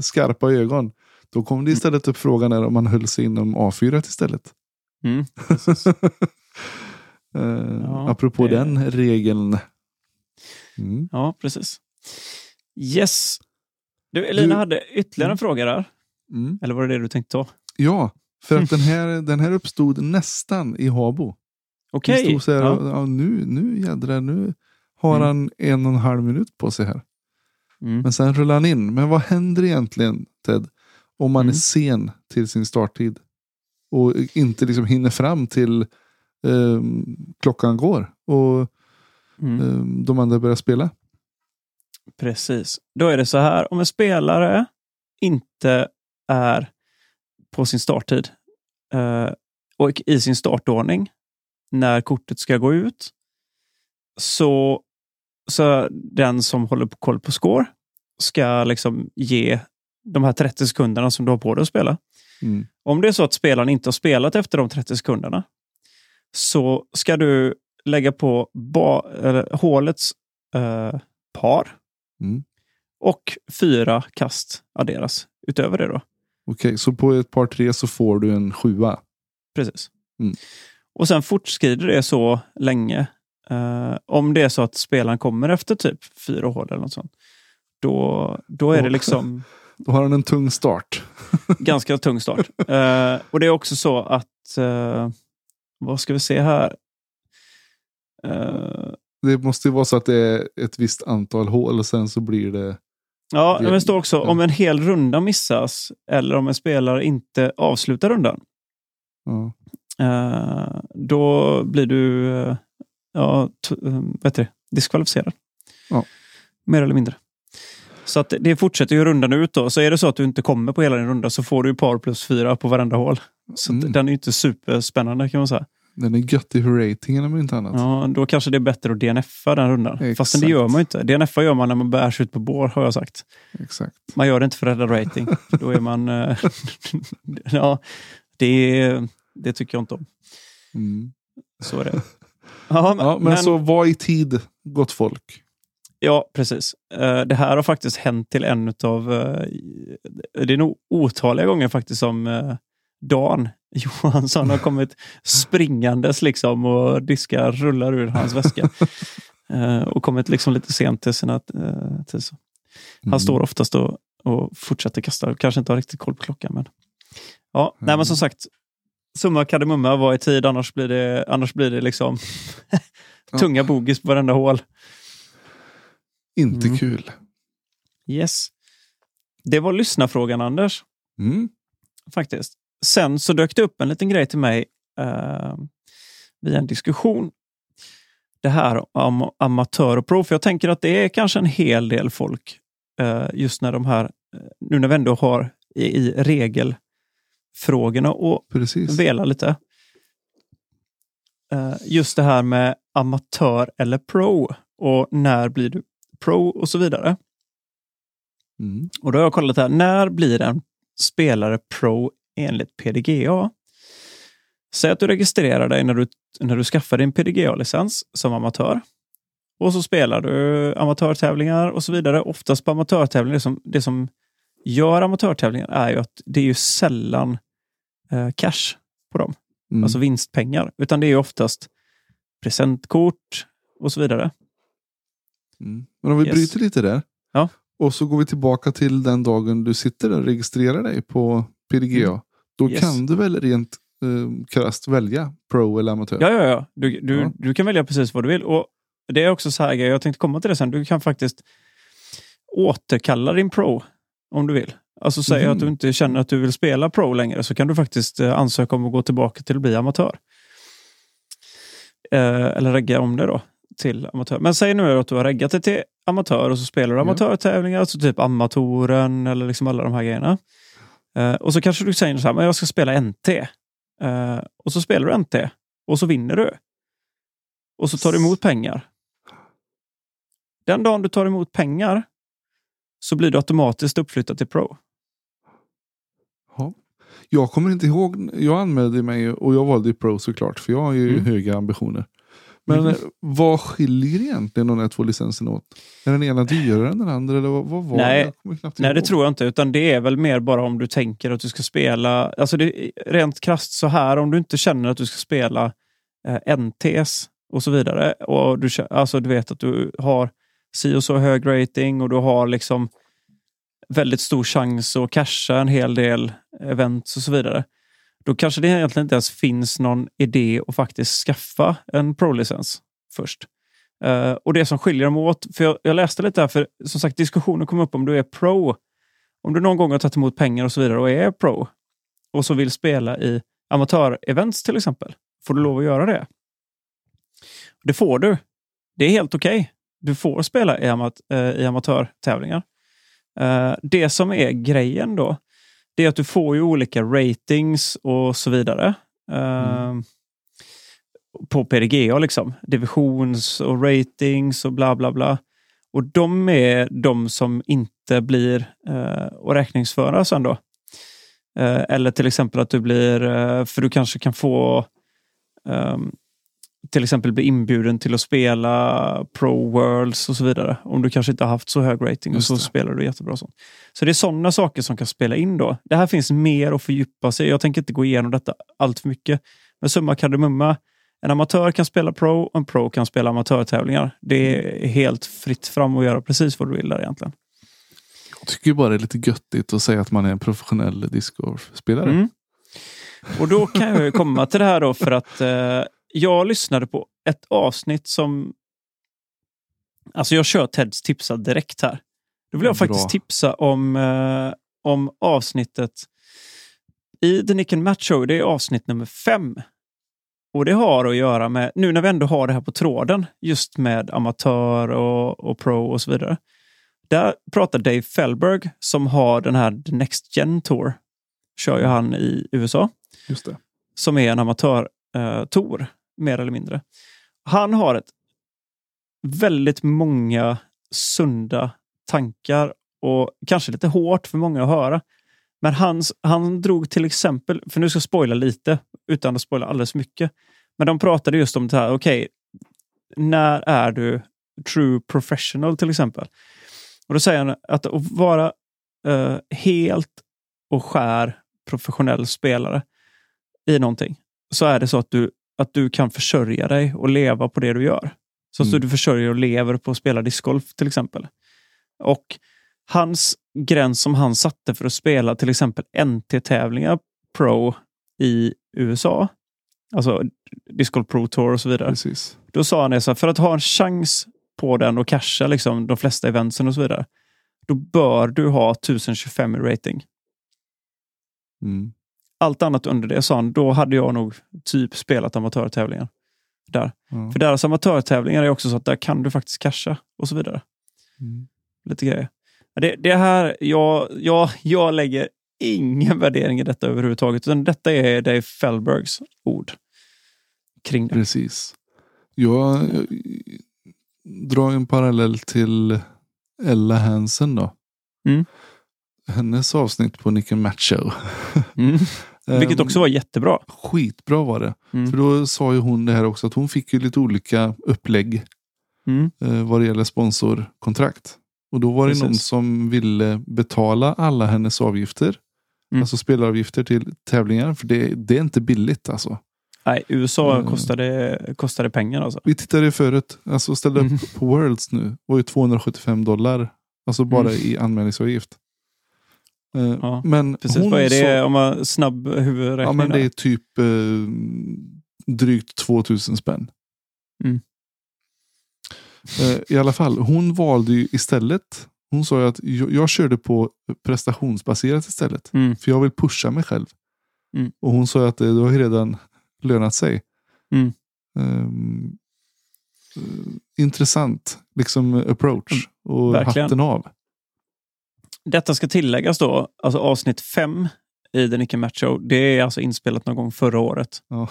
skarpa ögon. Då kom det istället upp frågan om man höll sig inom A4 istället. Mm. Eh, Ja, apropå det- den regeln. Mm. Ja, precis. Yes. Du, Elina Du- hade ytterligare en Mm. fråga där. Mm. Eller var det det du tänkte ta? Ja, för att den här, den här uppstod nästan i Habo. Okej. Stod så här, Ja. ja, nu, nu jädrar, nu har Mm. han en och en halv minut på sig här. Mm. Men sen rullar han in. Men vad händer egentligen Ted? Om man Mm. är sen till sin starttid. Och inte liksom hinner fram till ehm, klockan går. Och Mm. ehm, de andra börjar spela. Precis. Då är det så här, om en spelare inte är på sin starttid eh, och i sin startordning när kortet ska gå ut, så, så den som håller på koll på score ska liksom ge de här 30 sekunderna som du har på dig att spela. Mm. Om det är så att spelaren inte har spelat efter de 30 sekunderna så ska du lägga på ba, eller, hålets eh, par Mm. och fyra kast adderas utöver det. då. Okej, så på ett par tre så får du en sjua. Precis. Mm. Och sen fortskrider det så länge. Eh, om det är så att spelaren kommer efter typ fyra hål eller något sånt. Då, då är det liksom Då har han en tung start. ganska tung start. Eh, och det är också så att, eh, vad ska vi se här? Eh, Det måste ju vara så att det är ett visst antal hål och sen så blir det... ja, men det står också om en hel runda missas eller om en spelare inte avslutar rundan. Ja. Eh, då blir du eh, ja, t- det? diskvalificerad. Ja. Mer eller mindre. Så att det- fortsätter ju rundan ut. Då. Så är det så att du inte kommer på hela din runda så får du par plus fyra på varenda hål. Så Mm. den är ju inte superspännande kan man säga. Den är göttig för ratingen om inte annat. Ja, då kanske det är bättre att DNFa den rundan. Exakt. Fast det gör man ju inte. DNFa gör man när man bärs ut på bår har jag sagt. Exakt. Man gör det inte för att rädda rating. Då är man... eh, ja, det, det tycker jag inte om. Mm. Så är det. Ja, men, Ja, men, så var i tid, gott folk. Ja, precis. Eh, Det här har faktiskt hänt till en av Det är nog otaliga gånger faktiskt som eh, Dan Johansson har kommit springandes liksom och diskar rullar ur hans väska. Eh, och kommit liksom lite sent till sina eh, till så. Han Mm. står oftast och, och fortsätter kasta. Kanske inte har riktigt koll på klockan. Men... Ja, nej, men som Mm. sagt. Summa kardemumma var i tid, annars blir det, annars blir det liksom tunga bogis på varenda hål. Inte Mm. kul. Yes. Det var lyssnarfrågan, Anders. Mm. faktiskt. Sen så dök det upp en liten grej till mig eh, via en diskussion. Det här om amatör och pro. För jag tänker att det är kanske en hel del folk eh, just när de här, eh, nu när vi ändå har i, i regelfrågorna och Precis. vela lite. Eh, just det här med amatör eller pro och när blir du pro och så vidare. Mm. Och då har jag kollat här, när blir en spelare pro enligt PDGA? Säg att du registrerar dig när du, när du skaffar din PDGA-licens som amatör. Och så spelar du amatörtävlingar och så vidare. Oftast på amatörtävlingar, det som, det som gör amatörtävlingar är ju att det är ju sällan eh, cash på dem, Mm. alltså vinstpengar. Utan det är oftast presentkort och så vidare. Mm. Men om vi Yes. bryter lite där. Ja. Och så går vi tillbaka till den dagen du sitter där och registrerar dig på PDGA. Mm. Då Yes. kan du väl rent eh, krasst välja pro eller amatör? Ja, ja, ja. Du, du, Ja. du kan välja precis vad du vill. Och Det är också så här, jag tänkte komma till det sen. Du kan faktiskt återkalla din pro om du vill. Alltså säg Mhm. att du inte känner att du vill spela pro längre så kan du faktiskt eh, ansöka om att gå tillbaka till att bli amatör. Eh, eller regga om det då till amatör. Men säg nu att du har reggat det till amatör och så spelar du amatörtävlingar, alltså typ Amatoren eller liksom alla de här grejerna. Eh, och så kanske du säger så här, men jag ska spela NT. Eh, och så spelar du NT och så vinner du. Och så tar du emot pengar. Den dagen du tar emot pengar så blir du automatiskt uppflyttad till Pro. Ja. Jag kommer inte ihåg, jag anmälde mig och jag valde pro såklart för jag har ju Mm. höga ambitioner. Men Mm. vad skiljer egentligen de här två licenserna åt? Är den ena dyrare än den andra? Eller vad, vad var Nej. det? Nej, det tror jag inte. Utan det är väl mer bara om du tänker att du ska spela... Alltså det, rent krasst så här, om du inte känner att du ska spela eh, NTS och så vidare. Och du, alltså du vet att du har si och så hög rating och du har liksom väldigt stor chans att casha en hel del events och så vidare. Då kanske det egentligen inte ens finns någon idé att faktiskt skaffa en pro-licens först. Uh, och det som skiljer dem åt, för jag, jag läste lite här, för som sagt diskussionen kom upp om du är pro. Om du någon gång har tagit emot pengar och så vidare och är pro och så vill spela i amatörevents till exempel, får du lov att göra det? Det får du. Det är helt okej. Du får spela i, amat eh, i amatörtävlingar. Uh, det som är grejen då, det är att du får ju olika ratings och så vidare. Eh, På PDGA liksom. Divisions och ratings och bla bla bla. Och de är de som inte blir eh, att räkningsföra sen då. Eh, eller till exempel att du blir, eh, för du kanske kan få ehm, till exempel bli inbjuden till att spela Pro Worlds och så vidare. Om du kanske inte har haft så hög rating och så spelar du jättebra. Sånt. Så det är sådana saker som kan spela in då. Det här finns mer att fördjupa sig. Jag tänker inte gå igenom detta allt för mycket. Men summa kardemumma. En amatör kan spela pro och en pro kan spela amatörtävlingar. Det är helt fritt fram att göra precis vad du vill där egentligen. Jag tycker bara det är lite göttigt att säga att man är en professionell discgolfspelare. Mm. Och då kan jag komma till det här då för att eh, jag lyssnade på ett avsnitt som... Alltså jag kör Teds tipsa direkt här. Då vill jag Bra. faktiskt tipsa om, eh, om avsnittet i The Nick and Match Show. Det är avsnitt nummer fem. Och det har att göra med, nu när vi ändå har det här på tråden, just med amatör och, och pro och så vidare. Där pratar Dave Fellberg som har den här The Next Gen Tour. Kör ju han i USA Just det. som är en amatör-tour, mer eller mindre. Han har ett väldigt många sunda tankar och kanske lite hårt för många att höra. Men hans, han drog till exempel, för nu ska jag spoila lite utan att spoila alldeles för mycket. Men de pratade just om det här, okej, när är du true professional till exempel? Och då säger han att att vara uh, helt och skär professionell spelare i någonting så är det så att du, att du kan försörja dig och leva på det du gör. Så att Mm. du försörjer och lever på att spela discgolf till exempel. Och hans gräns som han satte för att spela till exempel NT-tävlingar Pro i USA, alltså Discgolf Pro Tour och så vidare. Precis. Då sa han det så här, för att ha en chans på den och casha liksom, de flesta eventsen och så vidare, då bör du ha 1025 i rating. Mm. Allt annat under det, sa han, då hade jag nog typ spelat amatörtävlingar. Där. Ja. För deras amatörtävlingar är också så att där kan du faktiskt casha och så vidare. Mm. Lite grejer. Det, det här, jag, jag, jag lägger ingen värdering i detta överhuvudtaget, utan detta är Dave Fellbergs ord kring det. Precis. Jag, jag drar en parallell till Ella Hansen då. Mm. Hennes avsnitt på Nick and Match Show. Mm. Vilket Ehm, också var jättebra. Skitbra var det. Mm. För då sa ju hon det här också att hon fick ju lite olika upplägg Mm. eh, vad det gäller sponsorkontrakt. Och då var det Precis. någon som ville betala alla hennes avgifter. Mm. Alltså spelaravgifter till tävlingar. För det, det är inte billigt alltså. Nej, USA Mm. kostade, kostade pengar alltså. Vi tittade förut, alltså ställde Mm. upp på Worlds nu. var ju 275 dollar. Alltså bara Mm. i anmälningsavgift. Eh, Ja, men Precis, vad är det sa- om man snabb huvudräkning? Ja men det är typ eh, drygt 2000 spänn. Mm. Eh, I alla fall, hon valde ju istället. Hon sa ju att jag, jag körde på prestationsbaserat istället. Mm. För jag vill pusha mig själv. Mm. Och hon sa att det, det har ju redan lönat sig. Mm. Eh, intressant liksom approach. Och verkligen. hatten av. Detta ska tilläggas då, alltså avsnitt fem i The Nicky Match Show, det är alltså inspelat någon gång förra året. Ja.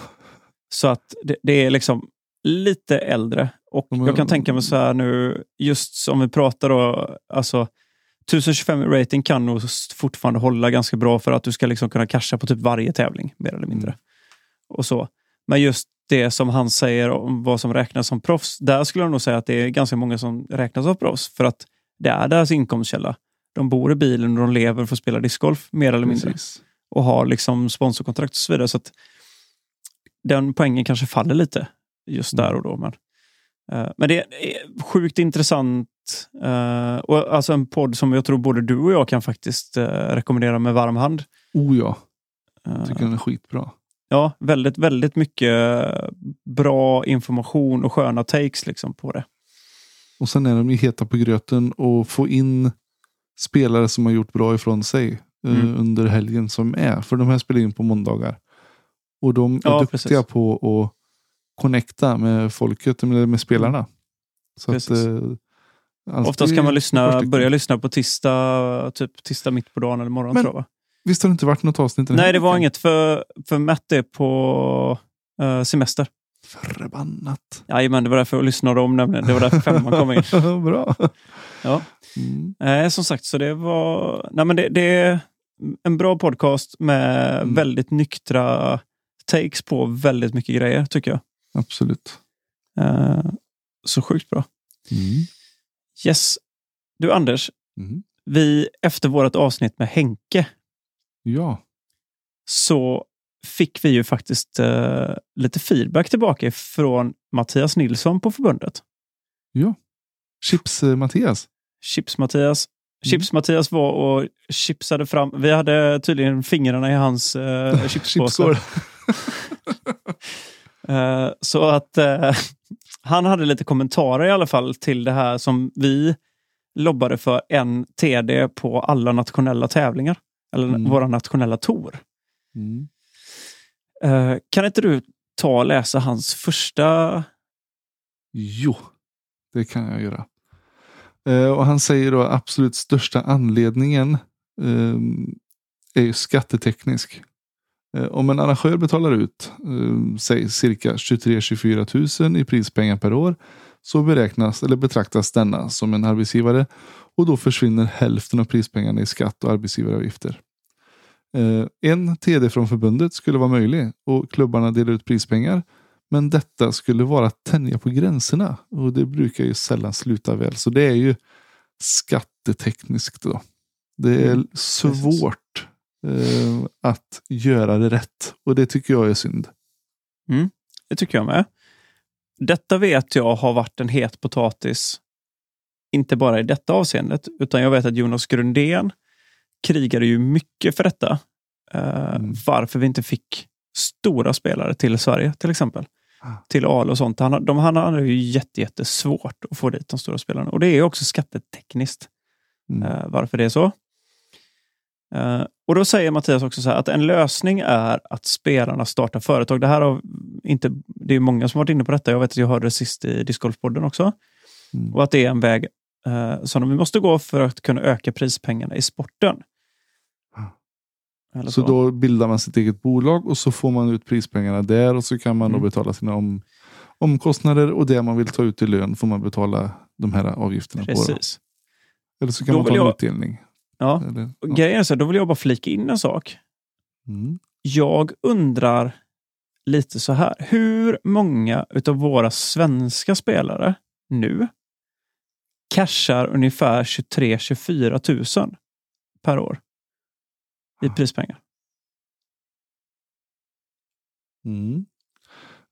Så att det, det är liksom lite äldre. Och men- jag kan tänka mig så här nu, just som vi pratar då, alltså 1025 i rating kan nog fortfarande hålla ganska bra för att du ska liksom kunna casha på typ varje tävling, mer eller mindre. Mm. Och så. Men just det som han säger om vad som räknas som proffs. Där skulle jag nog säga att det är ganska många som räknas som proffs för att det är deras inkomstkälla. De bor i bilen och de lever för att spela discgolf mer eller mindre Precis. och har liksom sponsorkontrakt och så vidare. Så att den poängen kanske faller lite just där och då. Men, eh, men det är sjukt intressant. eh, och alltså en podd som jag tror både du och jag kan faktiskt eh, rekommendera med varm hand. Oh ja, Eh, tycker den är skitbra. ja, väldigt, väldigt mycket bra information och sköna takes liksom på det. Och sen är de ju heta på gröten och få in spelare som har gjort bra ifrån sig eh, Mm. under helgen som är. För de här spelar in på måndagar. Och de är Ja, duktiga precis. på att connecta med folket, med, spelarna. Så att, alltid Oftast kan man lyssna, börja lyssna på tisdag, typ tisdag mitt på dagen eller morgon. Men- tror jag? Visst har det inte varit något avsnitt Nej, det var inget för, för Matt är på eh, semester. Förbannat. Jajamän, det var därför jag lyssnade om nämligen. Det var därför femman kom in. Bra. Ja. Mm. Eh, som sagt, så det var... Nej, men det, det är en bra podcast med Mm. väldigt nyktra takes på väldigt mycket grejer, tycker jag. Absolut. Eh, så sjukt bra. Mm. Yes. Du Anders, Mm. vi efter vårt avsnitt med Henke Ja. så fick vi ju faktiskt eh, lite feedback tillbaka från Mattias Nilsson på förbundet. Chips-Mattias. Chips-Mattias. Mm. Chips-Mattias var och chipsade fram. Vi hade tydligen fingrarna i hans eh, chipspåse. Eh, så att eh, han hade lite kommentarer i alla fall till det här som vi lobbade för en TD på alla nationella tävlingar. Eller Mm. våra nationella tour. Mm. Eh, kan inte du ta och läsa hans första... Jo, det kan jag göra. Eh, och han säger då absolut största anledningen ehm, är ju skatteteknisk. Eh, om en arrangör betalar ut ehm, säg cirka 23-24 000 i prispengar per år så beräknas eller betraktas denna som en arbetsgivare och då försvinner hälften av prispengarna i skatt och arbetsgivaravgifter. Eh, en TD från förbundet skulle vara möjlig och klubbarna delar ut prispengar men detta skulle vara att tänja på gränserna och det brukar ju sällan sluta väl. Så det är ju skattetekniskt då. Det är Mm, svårt eh, att göra det rätt och det tycker jag är synd. Det tycker jag med. Detta vet jag har varit en het potatis. Inte bara i detta avseendet, utan jag vet att Jonas Grundén krigade ju mycket för detta. Eh, Mm. Varför vi inte fick stora spelare till Sverige till exempel. Till AL och sånt. Han, de, han hade ju jätte, jättesvårt att få dit de stora spelarna. Och det är också skattetekniskt Mm. eh, varför det är så. Eh, och då säger Mattias också så här att en lösning är att spelarna startar företag. Det här har inte, det är många som varit inne på detta. Jag vet att jag hörde det sist i Discgolfpodden också. Mm. Och att det är en väg eh, som vi måste gå för att kunna öka prispengarna i sporten. Eller Så då bildar man sitt eget bolag och så får man ut prispengarna där och så kan man Mm. då betala sina om, omkostnader och det man vill ta ut i lön får man betala de här avgifterna på. Då. Precis. Eller så kan Då man ta en jag- utdelning. Ja. Eller, ja. Grejen är så här, då vill jag bara flika in en sak. Mm. Jag undrar lite så här. Hur många utav våra svenska spelare nu cashar ungefär 23-24 000 per år i prispengar? Mm.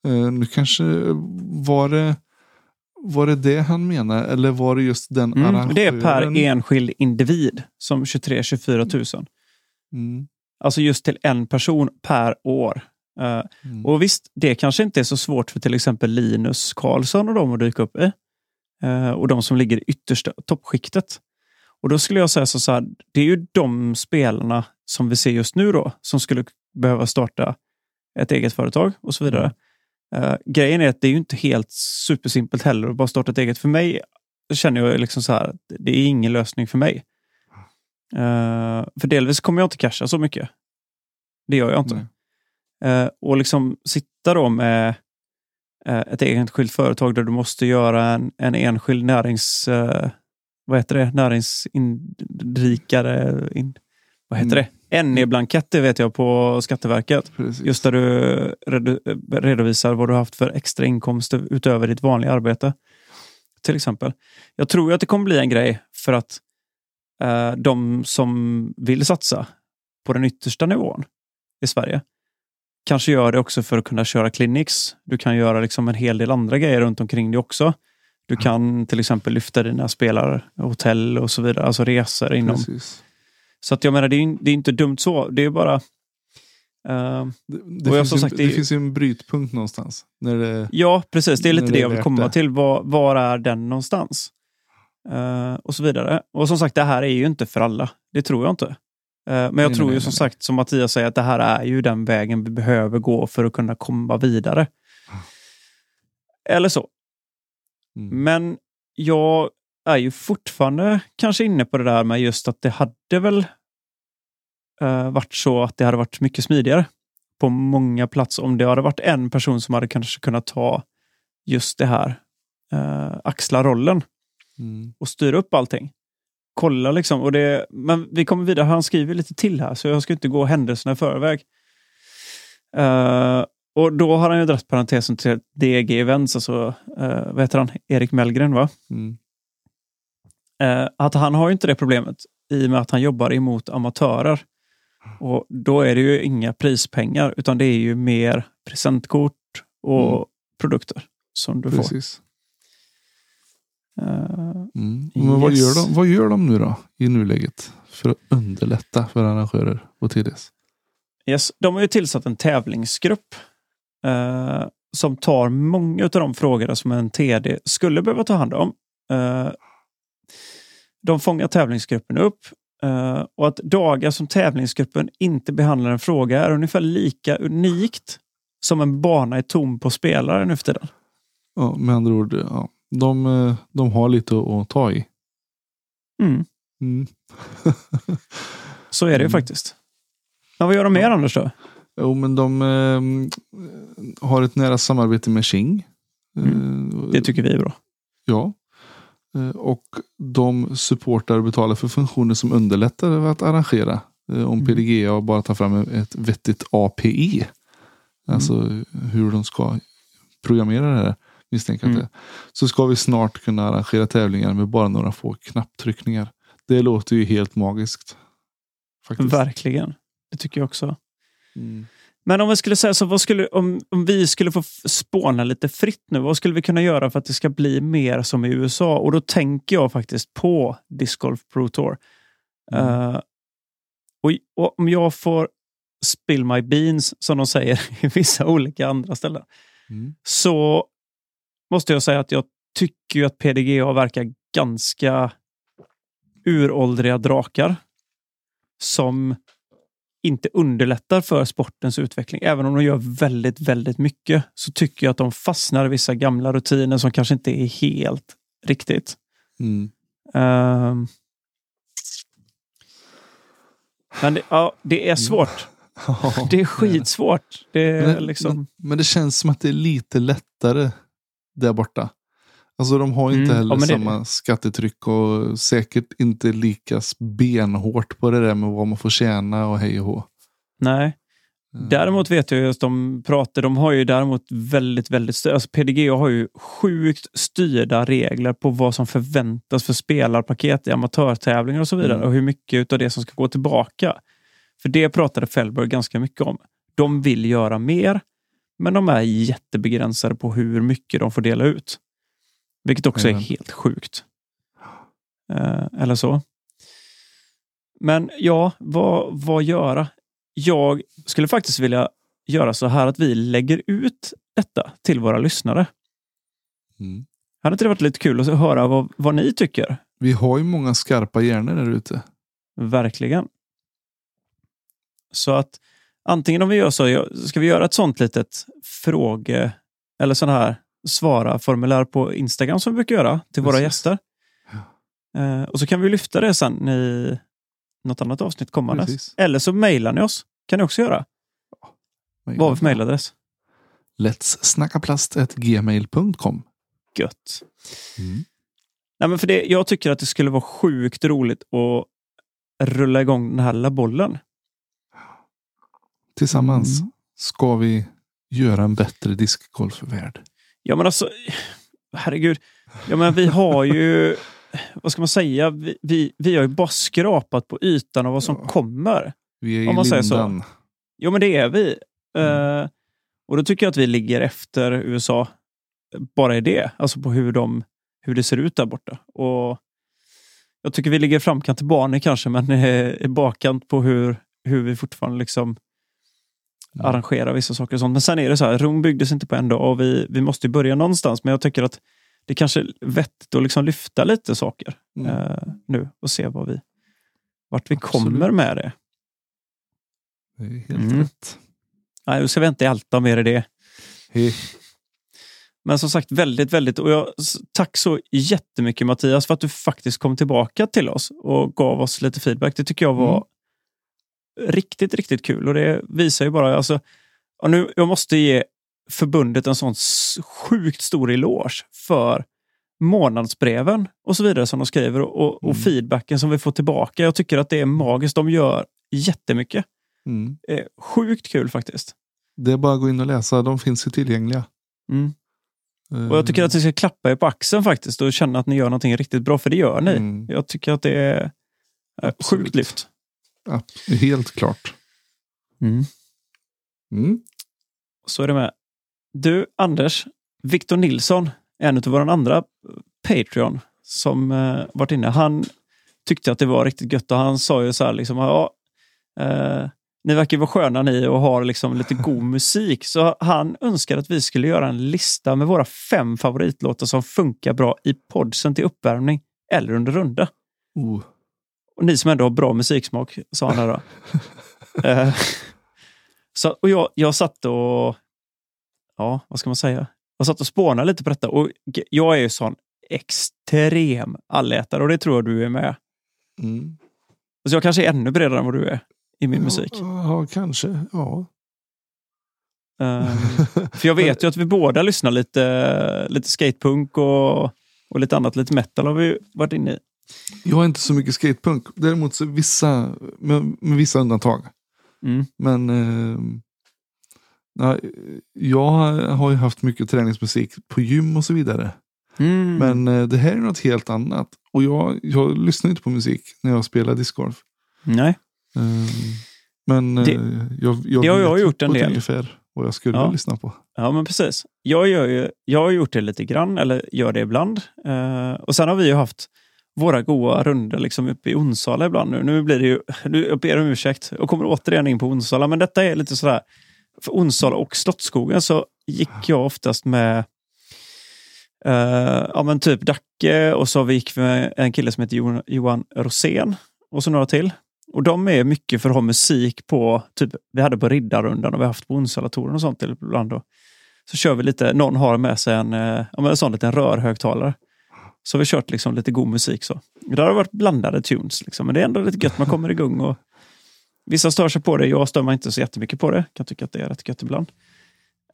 Eh, nu kanske var det, var det det han menar eller var det just den Mm, arrangören? det är per enskild individ som 23-24 000. Mm. Alltså just till en person per år. Eh, Mm. Och visst, det kanske inte är så svårt för till exempel Linus Karlsson och de att dyka upp i. Eh, och de som ligger i yttersta toppskiktet. Och då skulle jag säga så här, det är ju de spelarna som vi ser just nu då, som skulle behöva starta ett eget företag och så vidare. Eh, grejen är att det är ju inte helt supersimpelt heller att bara starta ett eget. För mig känner jag liksom så här, att det är ingen lösning för mig. Eh, för delvis kommer jag inte casha så mycket. Det gör jag inte. Eh, och liksom sitta då med ett enskilt företag där du måste göra en, en enskild närings... Vad heter det? Näringsinrikare... In, vad heter Mm. det? NE-blankett, det vet jag på Skatteverket. Precis. Just där du redovisar vad du har haft för extra inkomster utöver ditt vanliga arbete. Till exempel. Jag tror att det kommer bli en grej för att eh, de som vill satsa på den yttersta nivån i Sverige kanske gör det också för att kunna köra clinics. Du kan göra liksom en hel del andra grejer runt omkring det också. Du kan till exempel lyfta dina spelare, hotell och så vidare, alltså resor inom Precis. så att jag menar, det är, det är inte dumt så. Det är bara... eh, Det, det, jag finns ju, sagt, det det finns ju en brytpunkt någonstans. När det, ja, precis. Det är lite det jag vill komma till. Var, var är den någonstans? Eh, och så vidare. Och som sagt, det här är ju inte för alla. Det tror jag inte. Eh, men jag Nej, tror nej, ju nej, som sagt, som Mattias säger, att det här är ju den vägen vi behöver gå för att kunna komma vidare. Eller så. Mm. Men jag är ju fortfarande kanske inne på det där med just att det hade väl eh, varit så att det hade varit mycket smidigare på många platser om det hade varit en person som hade kanske kunnat ta just det här, eh, axla rollen Mm. och styra upp allting. Kolla liksom. Och det, men vi kommer vidare. Han skriver lite till här, så jag ska inte gå händelserna i förväg. Eh, och då har han ju dragit parentesen till DG Events, alltså uh, vad heter han? Erik Mellgren, va? Mm. Eh, att han har ju inte det problemet i och med att han jobbar emot amatörer. Och Då är det ju inga prispengar, utan det är ju mer presentkort och Mm. produkter som du får. Precis. Eh, Mm. Men vad, Yes. gör de, vad gör de nu då i nuläget för att underlätta för arrangörer och TDs? Yes, de har ju tillsatt en tävlingsgrupp eh, som tar många av de frågorna som en TD skulle behöva ta hand om. Eh, de fångar tävlingsgruppen upp eh, och att dagar som tävlingsgruppen inte behandlar en fråga är ungefär lika unikt som en bana är tom på spelare nu för tiden. Ja, med andra ord, ja, de, eh, de har lite att, att ta i. Mm, Mm. så är det ju Mm. faktiskt. Men vad gör de mer Anders då? Jo, men de eh, har ett nära samarbete med Qing. Eh, Det tycker vi är bra. Ja. Eh, Och de supportar och betalar för funktioner som underlättar att arrangera. Eh, Om Mm. PDGA bara tar fram ett vettigt API. Mm. Alltså hur de ska programmera det här. Misstänker Mm. det. Så ska vi snart kunna arrangera tävlingar med bara några få knapptryckningar. Det låter ju helt magiskt. Faktiskt. Verkligen. Det tycker jag också. Mm. Men om vi skulle säga så, vad skulle, om, om vi skulle få spåna lite fritt nu, vad skulle vi kunna göra för att det ska bli mer som i USA? Och då tänker jag faktiskt på Disc Golf Pro Tour. Mm. Eh, och, och om jag får spill my beans, som de säger i vissa olika andra ställen, Mm. så måste jag säga att jag tycker att PDGA verkar ganska uråldriga drakar som inte underlättar för sportens utveckling. Även om de gör väldigt, väldigt mycket så tycker jag att de fastnar i vissa gamla rutiner som kanske inte är helt riktigt. Mm. Ehm. men det, ja, det är svårt. Ja, Det är skitsvårt. Det är Men, liksom... men, men det känns som att det är lite lättare där borta. Alltså de har inte Mm, heller ja, det- samma skattetryck och säkert inte lika benhårt på det där med vad man får tjäna och hej och hå. Nej. Mm. Däremot vet jag att de pratar, de har ju däremot väldigt, väldigt, alltså PDGA har ju sjukt styrda regler på vad som förväntas för spelarpaket i amatörtävlingar och så vidare Mm. och hur mycket av det som ska gå tillbaka. För det pratade Fellberg ganska mycket om. De vill göra mer, men de är jättebegränsade på hur mycket de får dela ut. Vilket också är helt sjukt. Eh, eller så. Men ja, vad, vad göra? Jag skulle faktiskt vilja göra så här att vi lägger ut detta till våra lyssnare. Mm. Hade inte det varit lite kul att höra vad, vad ni tycker? Vi har ju många skarpa hjärnor där ute. Verkligen. Så att antingen om vi gör så, ska vi göra ett sånt litet fråge eller sån här svara-formulär på Instagram som vi brukar göra till våra Precis. gäster. Eh, och så kan vi lyfta det sen i något annat avsnitt kommandes. Precis. Eller så mejlar ni oss. kan ni också göra. Vad har vi för mejladress? Let's snackaplast.gmail.com Gött. mm. Nej, men för det, jag tycker att det skulle vara sjukt roligt att rulla igång den här lilla bollen. tillsammans Mm. ska vi göra en bättre discgolfvärld. Ja men alltså, herregud. Ja men vi har ju, vad ska man säga, vi, vi, vi har ju bara skrapat på ytan av vad som Ja. kommer. Vi är Om man i säger så. lindan. Jo men det är vi. Mm. Eh, och då tycker jag att vi ligger efter USA bara i det. Alltså på hur, de, hur det ser ut där borta. Och jag tycker vi ligger i framkant till barnen kanske, men eh, i bakkant på hur, hur vi fortfarande liksom Mm. arrangerar vissa saker. och sånt. Men sen är det så här, Rom byggdes inte på en dag och vi, vi måste börja någonstans. Men jag tycker att det kanske är vettigt att liksom lyfta lite saker Mm. eh, nu och se vad vi, vart vi Absolut. kommer med det. Det är helt Mm. rätt. Nej, nu ska vi inte älta mer i det. Men som sagt, väldigt, väldigt. Och jag, tack så jättemycket Mattias för att du faktiskt kom tillbaka till oss och gav oss lite feedback. Det tycker jag var riktigt, riktigt kul. Och det visar ju bara, alltså, nu, jag måste ge förbundet en sån sjukt stor eloge för månadsbreven och så vidare som de skriver och, och, Mm. feedbacken som vi får tillbaka. Jag tycker att det är magiskt. De gör jättemycket. Mm. Eh, sjukt kul faktiskt. Det är bara att gå in och läsa. De finns ju tillgängliga. Mm. Och jag tycker att ni ska klappa er på axeln faktiskt och känna att ni gör någonting riktigt bra, för det gör ni. Mm. Jag tycker att det är eh, Absolut. sjukt lyft. Ja, helt klart. Mm. Så är det med. Du, Anders, Victor Nilsson, en av våra andra Patreon som eh, varit inne, han tyckte att det var riktigt gött och han sa ju så här liksom, ja, eh, ni verkar vara sköna ni och har liksom lite god musik. Så han önskar att vi skulle göra en lista med våra fem favoritlåtar som funkar bra i podsen till uppvärmning eller under runda. Oh. Och ni som ändå har bra musiksmak, sa han här då. Eh, så, och jag, jag satt och, ja, vad ska man säga? Jag satt och spånade lite på detta och jag är ju sån extrem allätare och det tror jag du är med. Mm. Så jag kanske är ännu bredare än vad du är i min musik. Ja, kanske. Ja. Eh, för jag vet ju att vi båda lyssnar lite, lite skatepunk och, och lite annat, lite metal har vi varit inne i. Jag har inte så mycket skatepunk. Däremot så vissa, med, med vissa undantag. Mm. Men eh, jag har ju haft mycket träningsmusik på gym och så vidare. Mm. Men eh, det här är något helt annat. Och jag, jag lyssnar inte på musik när jag spelar discgolf. Nej. Eh, men Det- eh, jag, jag det har jag gjort en del. ungefär vad jag skulle Ja. lyssna på. Ja, men precis. Jag, gör ju, jag har gjort det lite grann, eller gör det ibland. Eh, och sen har vi ju haft våra goa runder liksom uppe i Onsala ibland nu. Nu blir det ju, nu, jag ber om ursäkt, jag kommer återigen in på Onsala, men detta är lite sådär, för Onsala och Slottsskogen så gick jag oftast med eh, ja, men typ Dacke och så gick vi med en kille som heter Johan, Rosén och så några till. Och de är mycket för att ha musik på, typ vi hade på Riddarrundan och vi har haft på Onsala-touren och sånt ibland. Då. Så kör vi lite, någon har med sig en, eh, ja, men en sån liten rörhögtalare. Så har vi kört liksom lite god musik. så. Det har varit blandade tunes, liksom, men det är ändå lite gött. Man kommer igång och vissa stör sig på det. Jag stör mig inte så jättemycket på det. Kan tycka att det är rätt gött ibland.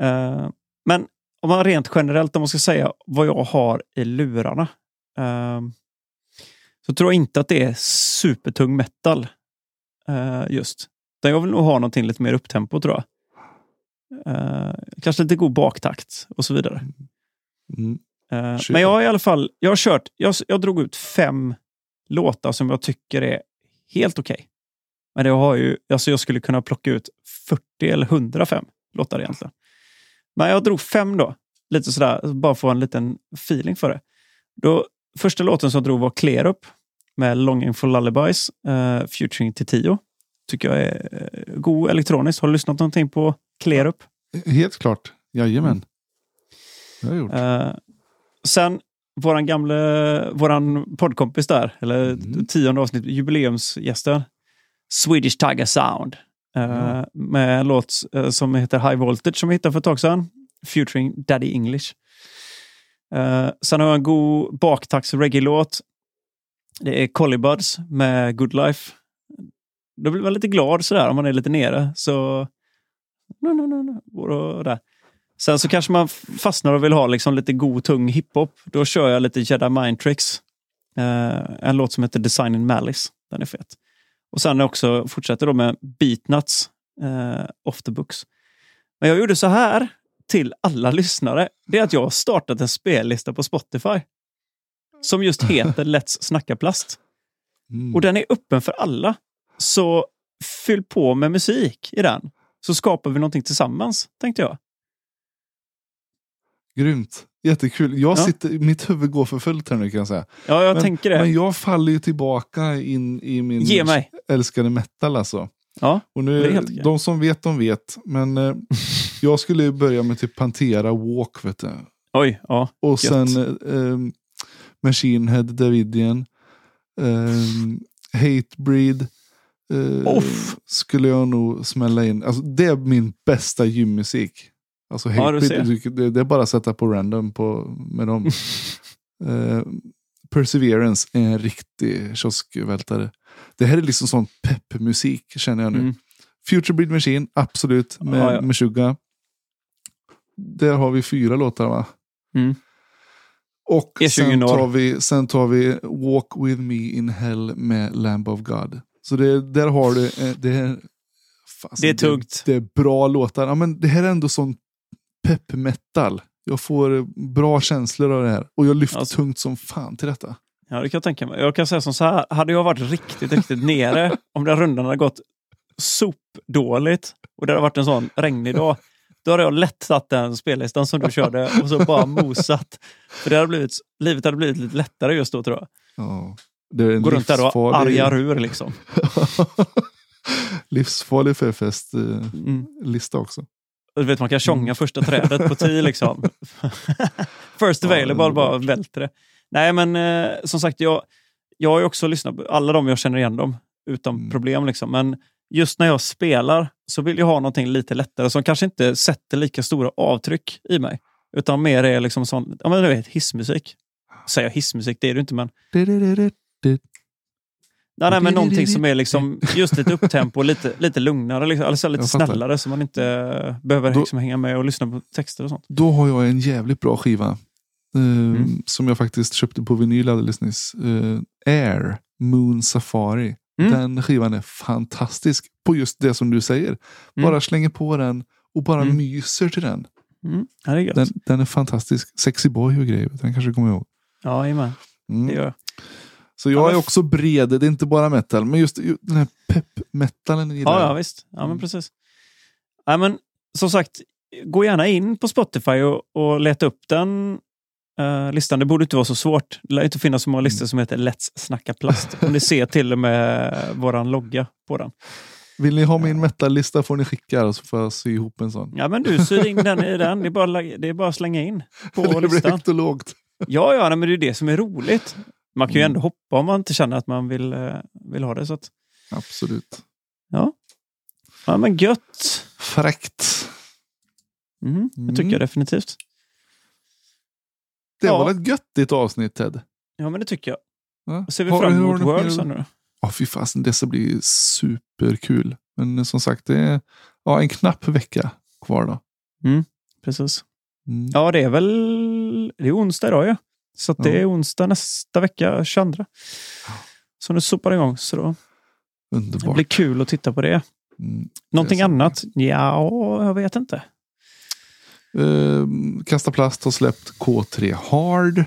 Uh, men om man rent generellt, om man ska säga vad jag har i lurarna. Uh, så tror jag inte att det är supertung metal. uh, just. Jag vill nog ha någonting lite mer upptempo tror jag. Uh, kanske lite god baktakt och så vidare. Mm. mm. Kör. men jag har i alla fall jag har kört, jag, jag drog ut fem låtar som jag tycker är helt okej. Men det har ju, alltså jag skulle kunna plocka ut 40 eller 105 låtar egentligen. Men jag drog fem då, lite sådär, bara få en liten feeling för det. Då, första låten som jag drog var Clear Up med Longing for Lullabies, uh, featuring Titio. Tycker jag är eh, god elektroniskt. Har du lyssnat någonting på Clear Up? Helt klart. Jajamän. Det har jag gjort. Eh, sen våran gamle, våran poddkompis där, eller Mm. tionde avsnitt, jubileumsgästen, Swedish Tiger Sound. Ja. Med en låt eh, som heter High Voltage som vi hittade för ett tag sedan. Featuring Daddy English. Eh, sen har jag en god baktakts reggae-låt. Det är Collie Buds med Good Life. Då blir man lite glad sådär om man är lite nere. Så... No, no, no, no. Och där. Sen så kanske man fastnar och vill ha liksom lite god, tung hiphop. Då kör jag lite Jedi Mind Tricks. Eh, en låt som heter Design in Malice. Den är fet. Och sen också fortsätter då med Beatnuts eh, off the books. Men jag gjorde så här till alla lyssnare. Det är att jag har startat en spellista på Spotify. Som just heter Let's snacka plast. Mm. Och den är öppen för alla. Så fyll på med musik i den. Så skapar vi någonting tillsammans, tänkte jag. Grymt. Jättekul. Jag Ja. sitter, mitt huvud går för fullt här nu kan jag säga. Ja, jag men, tänker det. Men jag faller ju tillbaka in i min Ge mig. älskade metal alltså. Ja, Och Det nu, är helt de som vet, de vet. Men eh, jag skulle börja med typ Pantera Walk, vet du. oj, ja. Och sen eh, Machine Head Davidian. Eh, Hatebreed. Eh, skulle jag nog smälla in. Alltså, det är min bästa gymmusik. Alltså Ja, det, det är bara att sätta på random på, med dem. Eh, Perseverance är en riktig kioskvältare. Det här är liksom sån peppmusik känner jag nu. Mm. Future Breed Machine, absolut. Med, Ja, ja. med Suga. Där har vi fyra låtar va? Mm. Och E20 sen tar, vi, sen tar vi Walk With Me In Hell med Lamb of God. Så det, där har du, eh, det är, fasen, Det är tungt. Det, det är bra låtar. Ja, men det här är ändå sån pepp metal. Jag får eh, bra känslor av det här. Och jag lyfter Alltså- tungt som fan till detta. Ja, det kan jag tänka mig. Jag kan säga som så här. Hade jag varit riktigt, riktigt nere om den rundan hade gått sopdåligt och det hade varit en sån regnig dag. Då hade jag lätt tagit den spellistan som du körde och så bara mosat. För det hade blivit, livet hade blivit lite lättare just då tror jag. Ja. Det är en Gå runt där och livsfarlig- argar ur liksom. livsfarlig förfest-lista Mm. också. Du vet, man kan tjonga första trädet på tio liksom. First available, bara välter det. Nej, men eh, som sagt, jag, jag har ju också lyssnat på alla de jag känner igen dem utan Mm. problem. Liksom. Men just när jag spelar så vill jag ha någonting lite lättare som kanske inte sätter lika stora avtryck i mig. Utan mer är liksom sån, ja men du vet, hissmusik. Säger jag hissmusik, det är det inte men. Nej, nej, men någonting som är liksom just lite upptempo, lite, lite lugnare, liksom, alltså lite snällare så man inte behöver Då- liksom hänga med och lyssna på texter och sånt. Då har jag en jävligt bra skiva. eh, Mm. Som jag faktiskt köpte på vinyl alldeles nyss. Eh, Air Moon Safari. Mm. Den skivan är fantastisk på just det som du säger. Bara slänger på den och bara Mm. myser till den. Mm. Ja, det är gött. den. Den är fantastisk. Sexy boy och grejer. Den kanske du kommer ihåg. Ja, jajamän. Mm. Det gör jag. Så jag Ja, är också bred. Det är inte bara metal. Men just ju- den här pepp-metalen gillar Ja, ja, visst. Ja, men Mm. precis. Ja, men, som sagt, gå gärna in på Spotify och, och leta upp den eh, listan. Det borde inte vara så svårt. Det lär inte finnas så många listor som heter Let's snacka plast. Om ni ser till och med våran logga på den. Vill ni ha min metal-lista får ni skicka så får jag sy ihop en sån. Ja, men du syr in den i den. Det är bara, det är bara att slänga in på det blir listan. högt och lågt. Ja, ja, men det är det som är roligt. Man kan ju Mm. ändå hoppa om man inte känner att man vill, eh, vill ha det. Så att, Absolut. ja, men gött. Fräckt. Mhm, Det tycker Mm. jag definitivt. Det Ja. var ett göttigt avsnitt Ted. Ja, men det tycker jag. Ja. Ser vi Har- fram emot World sen nu? Ja, fy fasen, dessa blir superkul. Men som sagt, det är ja, en knapp vecka kvar då. Precis. Mm. Ja, det är väl det är onsdag idag ju. Så det är onsdag nästa vecka, 22. Så nu sopar igång. Så då det Underbart. blir kul att titta på det. Mm. Någonting sant. annat? Ja, jag vet inte. Ehm, Kasta Plast har släppt K3 Hard.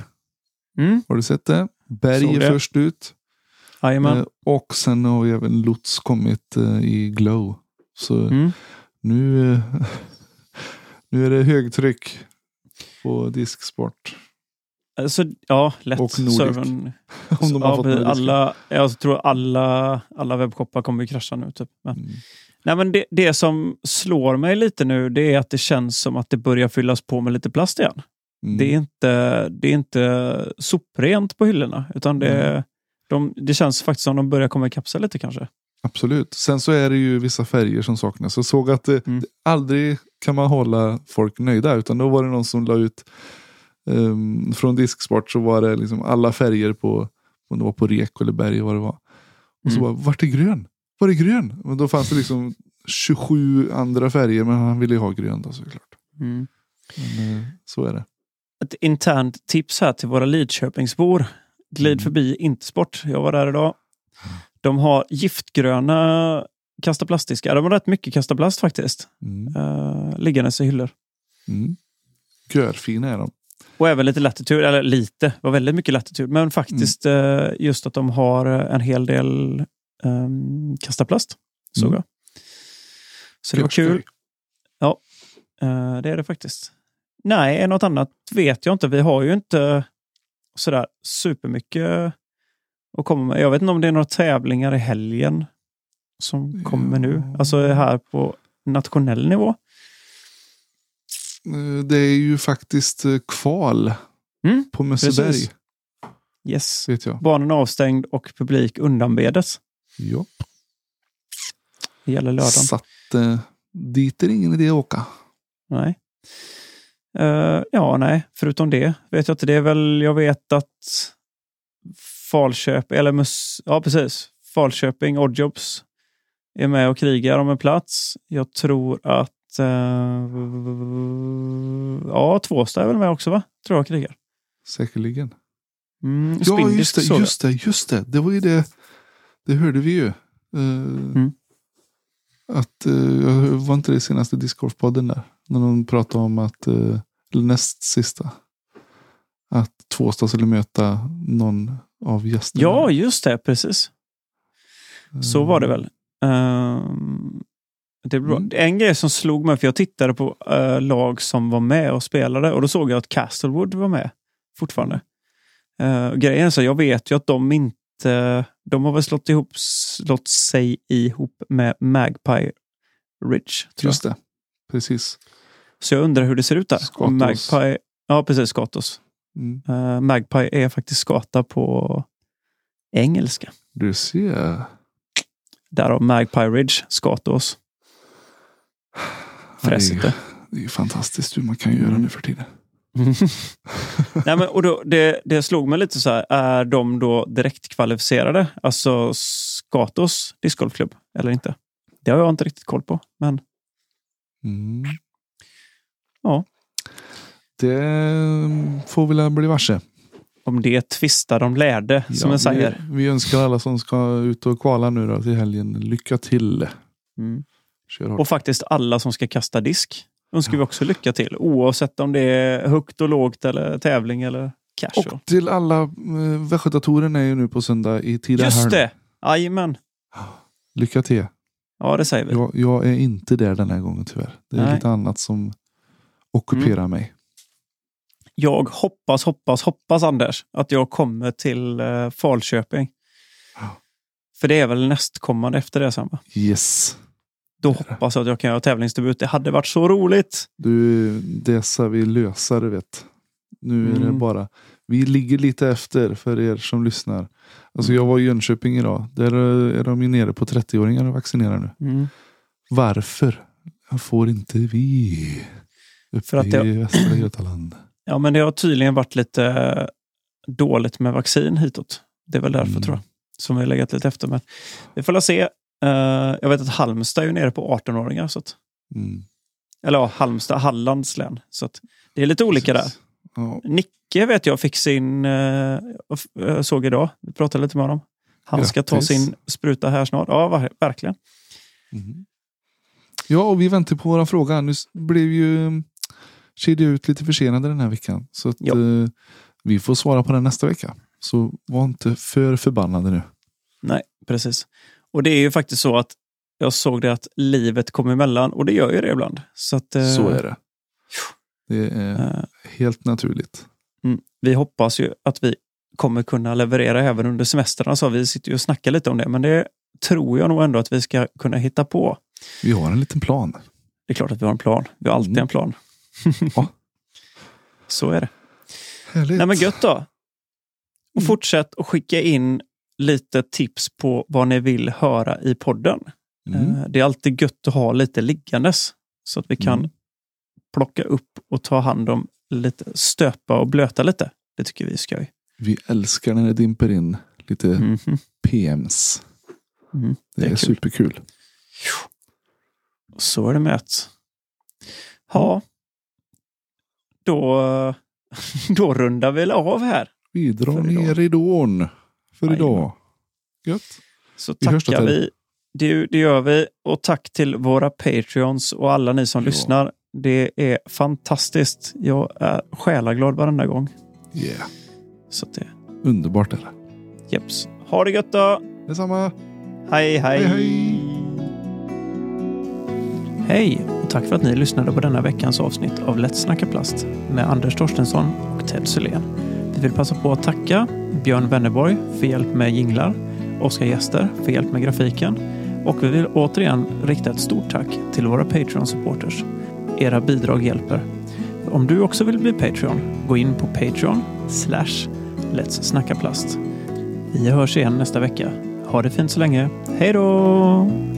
Mm. Har du sett det? Berg är det. först ut. Eh, och sen har även Lots kommit eh, i Glow. Så Mm. nu, eh, nu är det högtryck på disksport. Alltså, ja, lätt. Och. Servern. Om de har ja, alla, jag tror alla, alla webbshoppar kommer att krascha nu. Typ. Men, Mm. nej, men det, det som slår mig lite nu det är att det känns som att det börjar fyllas på med lite plast igen. Mm. Det, är inte, det är inte soprent på hyllorna. Utan det, Mm. de, det känns faktiskt som de börjar komma ikapp sig lite kanske. Absolut. Sen så är det ju vissa färger som saknas. Jag såg att det, Mm. det aldrig kan man hålla folk nöjda. Utan då var det någon som la ut ehm, från Disksport så var det liksom alla färger på, om det var på rek eller berg vad det var. Och så Mm. bara, vart är grön? Var är grön? Men då fanns det liksom 27 andra färger men han ville ju ha grön då såklart. Mm. Men, eh, så är det. Ett internt tips här till våra Lidköpingsbor. Glid Mm. förbi Intersport. Jag var där idag. De har giftgröna kasta plastdiskar. De har rätt mycket kasta plast faktiskt. Mm. Uh, liggandes i hyllor. Mm. Görfina är de. Och även lite latitud, eller lite, var väldigt mycket latitud. Men faktiskt eh, just att de har en hel del um, kastaplast. Såg Mm. jag. Så det var kul. Ja, eh, det är det faktiskt. Nej, något annat vet jag inte. Vi har ju inte sådär supermycket att komma med. Jag vet inte om det är några tävlingar i helgen som kommer nu. Alltså här på nationell nivå. Eh, Det är ju faktiskt eh, kval Mm, på Mösseberg. precis. Yes. Vet jag. Banan avstängd och publik undanbedes. Ja. Det gäller lördagen. Så att, eh, dit är det ingen idé att åka. Nej. Eh, ja, nej. Förutom det vet jag inte. Det är väl, jag vet att Falköp, eller mus, ja precis. Falköping, Oddjobs är med och krigar om en plats. Jag tror att ja, Tvåstad är väl med också va? Tror jag krigar. Säkerligen. Mm, Ja, just det, just det, just det. Det var ju det. Det hörde vi ju. Eh, Mm. Att, uh, var inte det senaste Discgolfpodden där? När de pratade om att, eh, eller näst sista. Att Tvåstad skulle möta någon av gästerna. Ja, just det. Precis. Så var det Eh, väl. Ehm, det var Mm. En grej som slog mig, för jag tittade på eh, lag som var med och spelade och då såg jag att Castlewood var med fortfarande. Uh, grejen är så, jag vet ju att de inte, de har väl slått, ihop, slått sig ihop med Magpie Ridge. Just det. Precis. Så jag undrar hur det ser ut där. Skatos. Magpie, ja, precis, Skatos. Mm. Eh, Magpie är faktiskt skata på engelska. Du ser. Därav Magpie Ridge, Skatos. Fräsigt det. Det är ju fantastiskt hur man kan göra Mm. nu för tiden. Nej, men, och då, det, det slog mig lite så här, är de då direkt kvalificerade? Alltså Skatos discgolfklubb eller inte? Det har jag inte riktigt koll på. Men Mm. Ja. Det får vi väl bli varse. om det tvistar de lärde, som Ja, en säger. vi, vi önskar alla som ska ut och kvala nu då till helgen lycka till. Mm. Och faktiskt alla som ska kasta disk önskar vi också lycka till. Oavsett om det är högt och lågt eller tävling eller casual. Och till alla, äh, Västgötaturen är ju nu på söndag i Tidaholm. Just det! Jajamän. Lycka till. Ja, det säger vi. Jag, jag är inte där den här gången tyvärr. Det är Nej. lite annat som ockuperar mig. Jag hoppas, hoppas, hoppas Anders att jag kommer till uh, Falköping. Ja. För det är väl nästkommande efter det sen va? Yes. Då hoppas jag att jag kan göra tävlingsdebut. Det hade varit så roligt. Du, det ska vi lösa du vet. Nu är det Mm. bara, vi ligger lite efter för er som lyssnar. Alltså jag var i Jönköping idag. Där är de ju nere på 30-åringar och vaccinerar nu. Mm. Varför får inte vi? Uppe För att det- i Västra Götaland. Ja, men det har tydligen varit lite eh, dåligt med vaccin hitåt. Det är väl därför Mm. tror jag. Som vi har legat lite efter. Men vi får se. Eh, jag vet att Halmstad är nere på 18-åringar. Så att, Mm. eller ja, Halmstad, Hallands län. Så att, det är lite olika där. Precis. Ja. Nicke vet jag fick sin, eh, jag såg idag, vi pratade lite med honom. Han ska ta sin spruta här snart. Ja, ver- verkligen. Mhm. Ja, och vi väntar på våra fråga. Nu blev ju kedja ut lite försenade den här veckan. Så att, eh, vi får svara på den nästa vecka. Så var inte för förbannade nu. Nej, precis. Och det är ju faktiskt så att jag såg det att livet kom emellan och det gör ju det ibland. Så, att, eh, Så är det. Det är eh, helt naturligt. Mm. Vi hoppas ju att vi kommer kunna leverera även under semestrarna. Så vi sitter ju och snackar lite om det, men det tror jag nog ändå att vi ska kunna hitta på. Vi har en liten plan. Det är klart att vi har en plan. Vi har alltid Mm. en plan. Ja. Så är det. Härligt. Nej men gött då. Och Mm. fortsätt att skicka in lite tips på vad ni vill höra i podden. Mm. Eh, Det är alltid gött att ha lite liggandes så att vi kan Mm. plocka upp och ta hand om lite, stöpa och blöta lite. Det tycker vi är skoj. Vi älskar när det dimper in lite Mhm. PMs. Mm. Det, Det är är, kul. superkul. Så är det med att. Ja, då, då rundar vi av här. Vi drar ner ridån för idag. Gött. Så Vi tackar vi. det, det gör vi. Och tack till våra Patreons och alla ni som Ja. lyssnar. Det är fantastiskt. Jag är själaglad varenda gång. Yeah. Så det, Underbart är det. jeps. Ha det gött då! Detsamma. Hej, hej! Hej, hej. Hej och tack för att ni lyssnade på denna veckans avsnitt av Lätt snacka plast med Anders Torstensson och Ted Sylén. Vi vill passa på att tacka Björn Wennerborg för hjälp med jinglar, Oskar Gäster för hjälp med grafiken och vi vill återigen rikta ett stort tack till våra Patreon-supporters. Era bidrag hjälper. Om du också vill bli Patreon, gå in på Patreon slash Let's snacka plast. Vi hörs igen nästa vecka. Ha det fint så länge. Hej då!